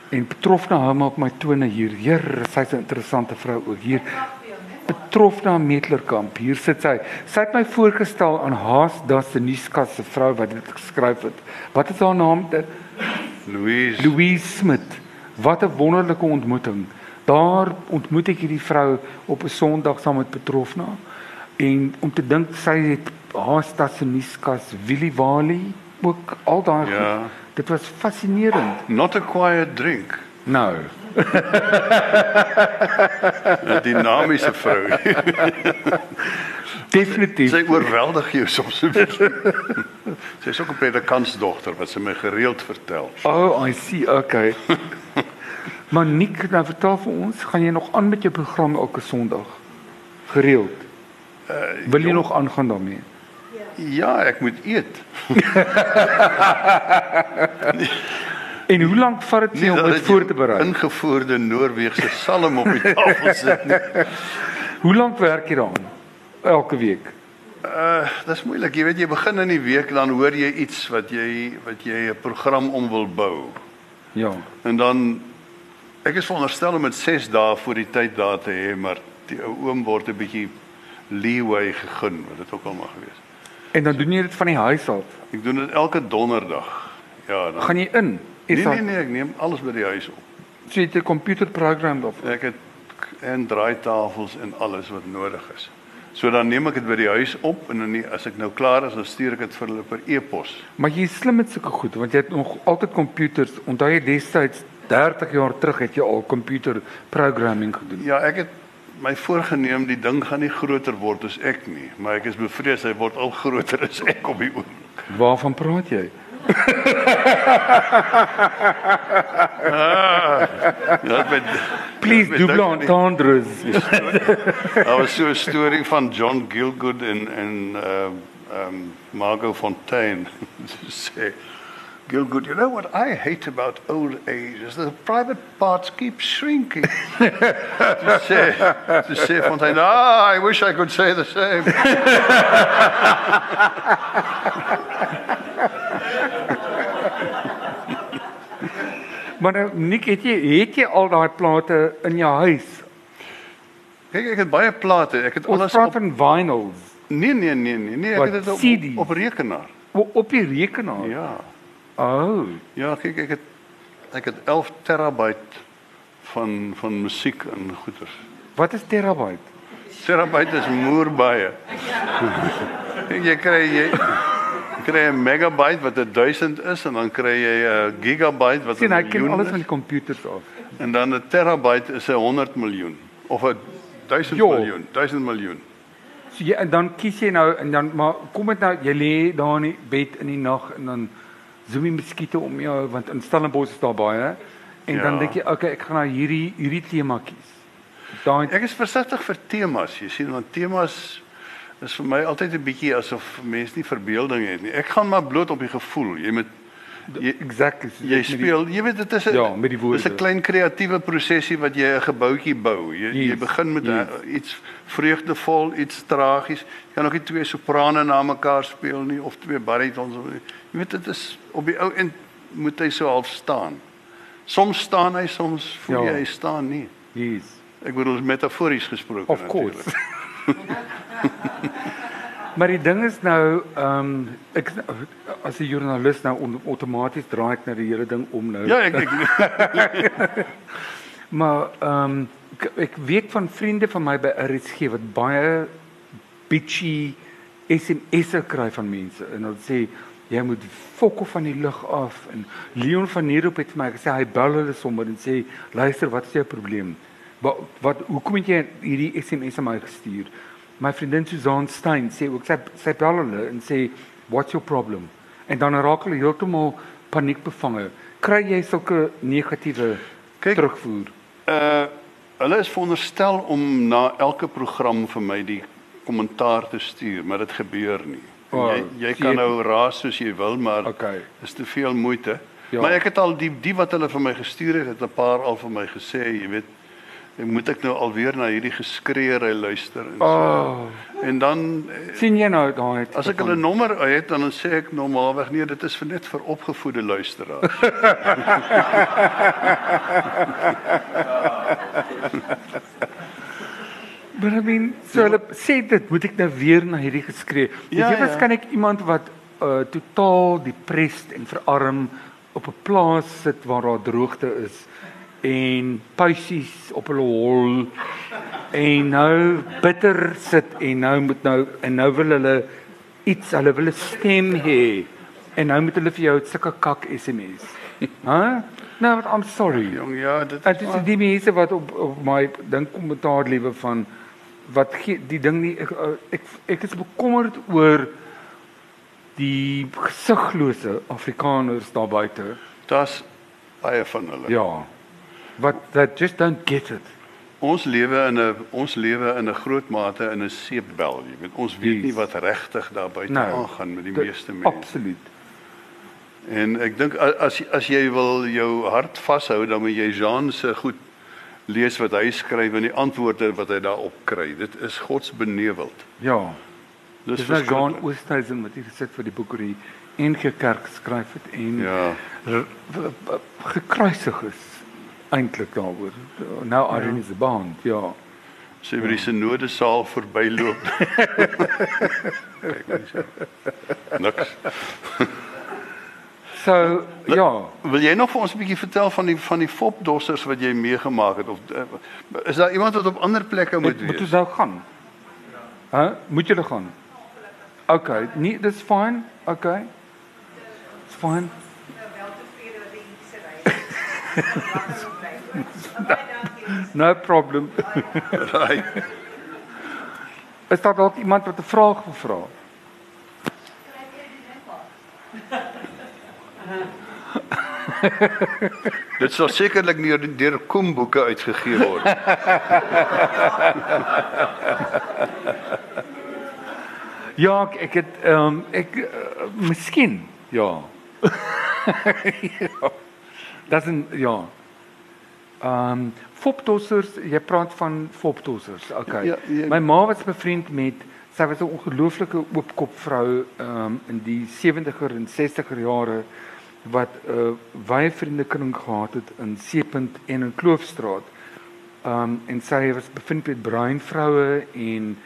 En Petrofna hou maar op my tone hier. Heer, sy's 'n interessante vrou ook hier. Petrofna Metlerkamp, hier sit sy. Sy het my voorgestel aan Haas Dasseniska se vrou wat dit geskryf het. Wat is haar naam? Louise. Louise Smit. Wat 'n wonderlike ontmoeting. Daar ontmoet ek hierdie vrou op 'n Sondag saam met Petrofna. En om te dink sy het haar Stassiniskas Willie Wali ook al daai Ja. goed. Dit was fascinerend. Not a quiet drink. Nou, 'n Dinamiese vrou. definitief. Sy oorweldig jou soms bietjie. Sy's ook 'n predikantsdogter wat sy my gereeld vertel. Oh, I see. Okay. maar Nick, nou vertel vir ons, gaan jy nog aan met jou program elke Sondag? Gereeld. Uh, Wil jy nog aangaan daarmee? Ja, ek moet eet. En hoe lank vat dit jou om dit voor te berei? Ingevoerde Noorweegse salm op die tafel sit nie. Hoe lank werk jy daaraan? Elke week. Uh, dis moeilik. Jy weet jy begin in die week dan hoor jy iets wat jy wat jy 'n program om wil bou. Ja. En dan ek is veronderstel om dit 6 dae voor die tyd daar te hê, maar die ou oom word 'n bietjie leeway gegun, wat dit ook al mag wees. En dan doen jy dit van die huis af. Ek doen dit elke donderdag. Ja, dan Gaan jy in? Nee daar- nee nee, ek neem alles by die huis op. So jy het 'n komputerprogram of Ek het en draaitafels en alles wat nodig is. So dan neem ek dit by die huis op en dan nie, as ek nou klaar is, dan stuur ek dit vir hulle per e-pos. Maar jy is slim met sulke goed want jy het nog altyd komputers. Onthou jy destyds 30 jaar terug het jy al komputer programming gedoen. Ja, ek het my voorgenem die ding gaan nie groter word as ek nie, maar ek is bevrees hy word al groter as ek op die oomblik. Waarvan praat jy? Met Please double entendres. Daar was so 'n storie van John Gilgood en en ehm um, Margot Fontaine sê Gilgood, you know what I hate about old age is the private parts keep shrinking. to say, to say Fontaine, ah, I wish I could say the same. Maar nou, Nick, het jy het jy al daai plate in jou huis? Kyk, ek het baie plate. Ek het Ons alles praat op van vinyls Nee, nee, nee, nee, nee, ek Wat, het dit op, CD's? op rekenaar. o- op die rekenaar. Ja. Oh, Ja, kyk, ek het ek het 11 terabyte van van musiek en goeders. wat is terabyte? Terabyte is moer baie. Jy kry jy kry 'n megabyte wat 1000 is en dan kry jy 'n gigabyte wat 'n Sien, hy ken miljoen alles is. van die komputers af. En dan 'n terabyte is 'n 100 miljoen of 'n 1000 Jo. miljoen, 1000 miljoen. So jy en dan kies jy nou en dan maar kom dit nou jy lê daar in die bed in die nag en dan zoom jy muskiete om jou want in Stellenbosch is daar baie en dan Ja. dink jy okay ek gaan nou hierdie hierdie tema kies. Daai Ek is versigtig vir temas, jy sien, want temas is vir my altyd 'n bietjie asof mense nie verbeelding het nie. Ek gaan maar bloot op die gevoel. Jy moet jy, exactly jy met die- speel, jy weet dit is 'n Ja, met die woorde. Dis 'n klein kreatiewe prosesie wat jy 'n gebouetjie bou. Jy jy Yes, begin met yes. yes. iets vreugdevol, iets tragies. Jy kan ook nie twee soprane na mekaar speel nie of twee baritons of jy weet dit is op die ou en moet hy so half staan. Soms staan hy, soms voel Ja. jy hy staan nie. Yes. Ek bedoel metafories gesproke Of course. maar die ding is nou, ehm um, ek as 'n joernalis nou on, outomaties draai ek na die hele ding om nou. Ja, ek ek Maar ehm um, ek, ek weet van vriende van my by RSG wat baie bitchy SMS'e kry van mense en hulle sê jy moet fokke van die lug af en Leon van Nierop het vir my gesê hy bel hulle sommer en sê luister wat is jou probleem? Wat wat hoekom het jy hierdie SMS aan my gestuur? My vriendin Susan Stein sê ook sy sy bel hulle en sê what's your problem? En dan raak hulle heeltemal paniekbevange. Kry jy sulke negatiewe terugvoer? uh hulle is veronderstel om na elke program vir my die kommentaar te stuur, maar dit gebeur nie. Oh, jy jy kan jy- nou raas soos jy wil, maar Okay. is te veel moeite. Ja. Maar ek het al die die wat hulle vir my gestuur het, het 'n paar al vir my gesê, jy weet, ek moet ek nou alweer na hierdie geskreeëry luister en so. Oh, En dan eh, sien jy nou daai as ek hulle nommer het, dan sê ek normaalweg nee, dit is vir net vir opgevoede luisteraars. Maar I mean, so hulle sê dit moet ek nou weer na hierdie geskree. Ja, Ja, jy ja. waarskynlik iemand wat uh totaal depressed en verarm op 'n plaas sit waar daar droogte is en puisies op hulle hol en nou bitter sit en nou moet nou en nou wil hulle iets, hulle wil 'n stem hê en nou moet hulle vir jou sulke kak SMS. Hæ? Nou, but I'm sorry. Jong, ja, dit Dit is die mense wat op op my dink kommentaar liewe van wat gee, die ding nie ek, uh, ek ek is bekommerd oor die gesiglose Afrikaners daar buite. daar's baie van hulle. Ja. Wat that just don't get it. Ons lewe in 'n ons lewe in 'n groot mate in 'n seepbel, jy weet. Ons weet Yes. nie wat regtig daar buite Nou, aangaan met die Dit- meeste mense. Absoluut. En ek dink as as jy wil jou hart vashou, dan moet jy Jean se goed lees wat hy skryf en die antwoorde wat hy daarop kry. Dit is godsbeneveld. Ja. Dis Dis nou Jean. Oosthuizen wat hier gesit vir die boek oor die NG Kerk geskryf het en Ja. gekruisig is eintlik daaroor. Nou Irene is bond, ja. Sy by die synode saal verbyloop. Kyk so. Niks. So ja, Wil jy nog vir ons 'n bietjie vertel van die van die fopdossers wat jy meegemaak het of uh, is daar iemand wat op ander plekke moet moet, moet wees? ons nou gaan? Hæ? Moet julle gaan? OK, nee, dis fine. OK. It's fine. No problem. Right. Is daar dalk iemand wat 'n vraag wil vra? Dit sal sekerlik nie deur- deur koemboeke uitgegee word. Ja, ek, ek het ehm um, ek uh, miskien ja. ja. Dis 'n ja. Ehm um, foptossers, jy praat van foptossers. Okay. Ja, ja. My ma was bevriend met sy was 'n ongelooflike oopkop vrou ehm um, in die 70er en 60er jare wat 'n uh, baie vriendekring gehad het in Seepunt en in Kloofstraat. Um en sy was bevind met bruin vroue en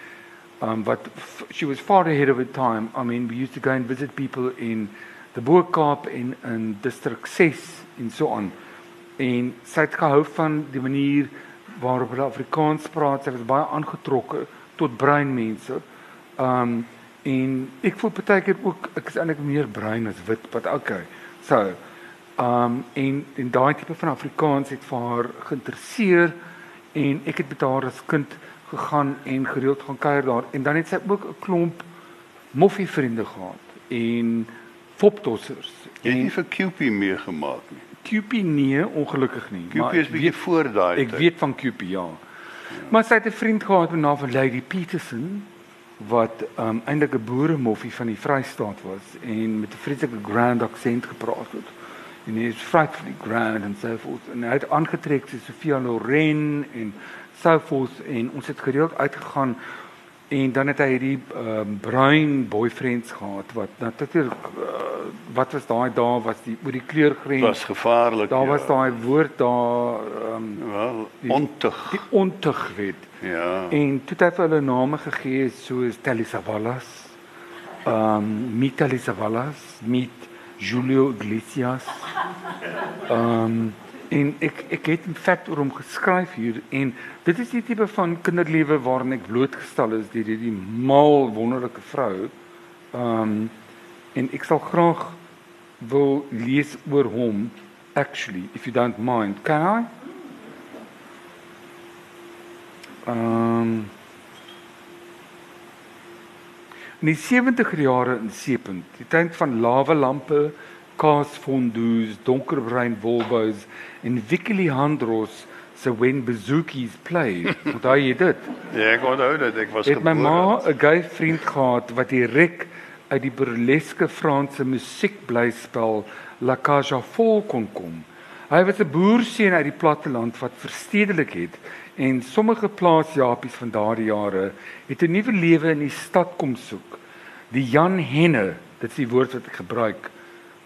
um wat she was far ahead of her time. I mean, we used to go and visit people in the Boerkaap en in district 6 en so aan. En sy het gehou van die manier waarop hulle Afrikaans praat. Sy was baie aangetrokke tot bruin mense. Um en ek voel partykeer ook ek is eintlik meer bruin as wit, but okay. So, um en en daai tipe van Afrikaans het vir haar geïnteresseer en ek het met haar as kind gegaan en gereeld gaan kuier daar en dan het sy ook 'n klomp moffie vriende gehad en foptossers Jy het nie vir Cupie meegemaak nie. Cupie nee ongelukkig nie Cupie is bietjie voor daai Ek weet van Cupie, ja. Maar sy het 'n vriend gehad met naam van Lady Peterson wat um eintlik 'n boeremoffie van die Vrystaat was en met 'n vreeslike grand aksent gepraat het. En hy is frightfully grand and so forth. En hy het aangetrek so Sofia Loren en so forth en ons het gereeld uitgegaan en dan het hy hierdie um bruin boyfriends gehad wat natuurlik uh, wat was daai dae was die oor die kleurgrens was gevaarlik. Daar ja. was daai woord daar ehm wel die- ontug. die ontugwet. Ja. En toe het hy vir hulle name gegee soos Telisavallas, ehm um, Mita Savalas, Mit Julio Iglesias. Ehm um, en ek ek het in feite oor hom geskryf hier en dit is die tipe van kinderlewe waarin ek blootgestel is deur hierdie mal wonderlike vrou. Ehm um, en ek sal graag wil lees oor hom actually if you don't mind. Can I? Ehm um, In die 70er jare in Seepunt, die tyd van lawe lampe, kaasfondues, donkerbruin Volvo's en Vicky Leandros se When Bazookies Play. Onthou jy dit? Ja, ek onthou dit. Ek was Het my ma gebore. 'n gay vriend gehad wat direk uit die burleske Franse musiekblyspel La Cage aux Folles kon kom. Hy was 'n boerseun uit die platteland wat verstedelik het en sommige plaasjapies van daardie jare het 'n nuwe lewe in die stad kom soek. Die Jan Henne, dit is die woord wat ek gebruik,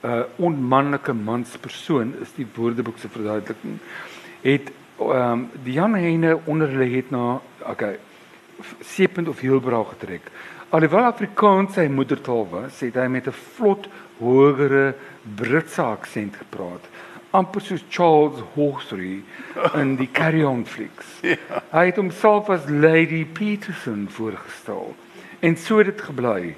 uh, onmannelike manspersoon is die woordeboek se verduideliking. Het ehm um, die Jan Henne onder hulle het na okay Seepunt of Heilbra getrek. Alhoewel Afrikaans sy moedertaal was, het hy met 'n vlot hogere Britse aksent gepraat, amper soos Charles Hawtrey in die Carry On flieks. Ja. Hy het homself as Lady Peterson voorgestel en so het dit gebly.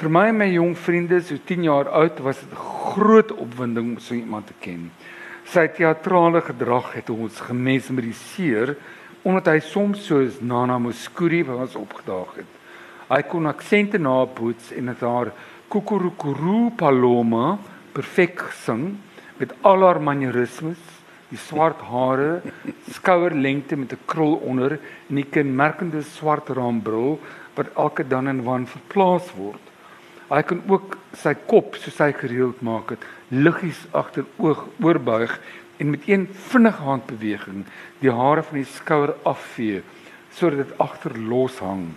Vir my en my jong vriende so 10 jaar oud was dit 'n groot opwinding om so iemand te ken. Sy teatrale gedrag het ons gemesmeriseer omdat hy soms soos Nana Mouskouri by ons opgedaag het. Hy kon aksente naboots en het haar kukurukuru paloma perfek gesing met al haar manierismes, die swart hare, skouerlengte met 'n krul onder en die kenmerkende swart raambril wat elke dan en wan verplaas word. Hy kan ook sy kop soos hy gereeld maak het, liggies agteroog oorbuig en met een vinnige handbeweging die hare van die skouer afvee sodat dit agter los hang.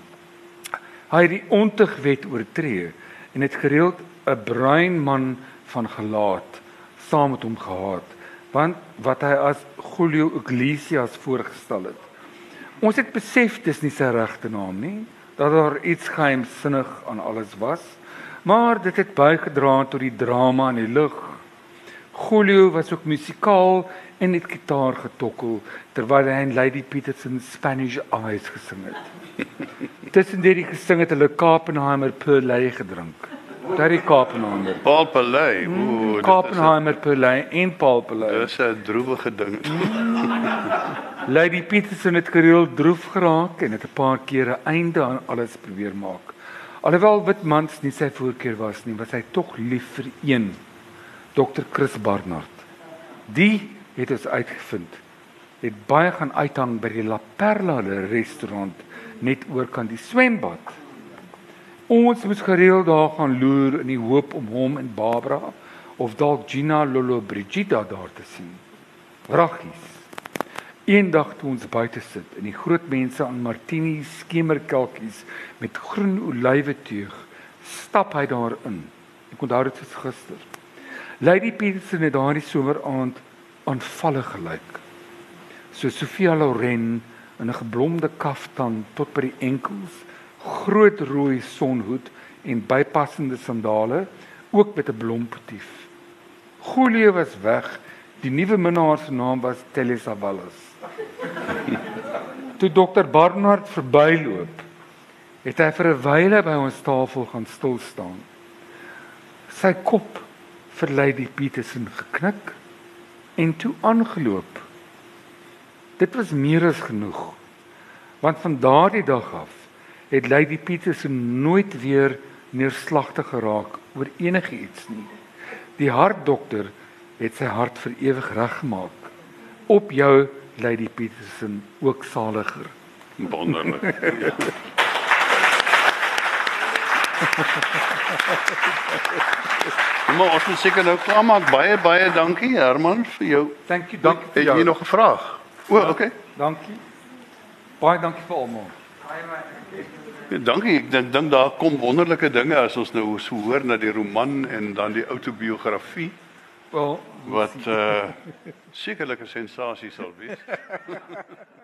Hy het die ontugwet oortree en het gereeld 'n bruin man van gelaat saam met hom gehad, want wat hy as Julio Iglesias voorgestel het. Ons het besef dis nie sy regte naam nie, dat daar iets geheimsinnig aan alles was, maar dit het bygedra tot die drama in die lug. Julio was ook musikaal en het gitaar getokkel terwyl hy in Lady Peterson Spanish Eyes gesing het. Tussen die gesing het hulle Kapenheimer Perlay gedrink. Daar die Kapenheimer. Paul Pelay. Ooh, dit Kapenheimer Perlay en Paul Perlay. is 'n droewige ding. Lady Peterson het gereeld droef geraak en het 'n paar kere einde aan alles probeer maak. Alhoewel Witmans nie sy voorkeur was nie, was hy tog lief vir een, Dr. Chris Barnard. Die het ons uitgevind. Het baie gaan uithang by die La Perla restaurant net oorkant die swembad. Ons moes gereeld daar gaan loer in die hoop om hom en Barbara of dalk Gina Lolo Brigida daar te sien. Wraggies. Eendag toe ons buite sit in die groot mense aan Martini skemerkelkies met groen olywe teug, stap hy daarin. Ek onthou dit soos gister. Lady Peterson het daardie someraand aanvallig gelyk. So Sofia Loren in 'n geblomde kaftan tot by die enkels, groot rooi sonhoed en bypassende sandale, ook met 'n blompotief. Julio was weg. Die nuwe minnaar se naam was Telesa Wallis. Toe dokter Barnard verbyloop, het hy vir 'n wyle by ons tafel gaan stil staan. Sy kop vir Lady Peterson geknik en toe aangeloop. Dit was meer as genoeg. Want van daardie dag af het Lady Peterson nooit weer neerslagtig geraak oor enigiets nie. Die hartdokter het sy hart vir ewig reggemaak. Op jou Lady Peterson ook saliger. Wonderlik. Maar ons moet seker nou klaarmaak. Baie baie dankie Herman vir jou. Thank you, dankie vir Het jou. jy nog 'n vraag? O, oké. Okay. Dankie. Baie dankie vir almal. Ja, dankie. Ek dink dink daar kom wonderlike dinge as ons nou so hoor na die roman en dan die outobiografie Wel, wat uh sekerlik 'n sensasie sal wees.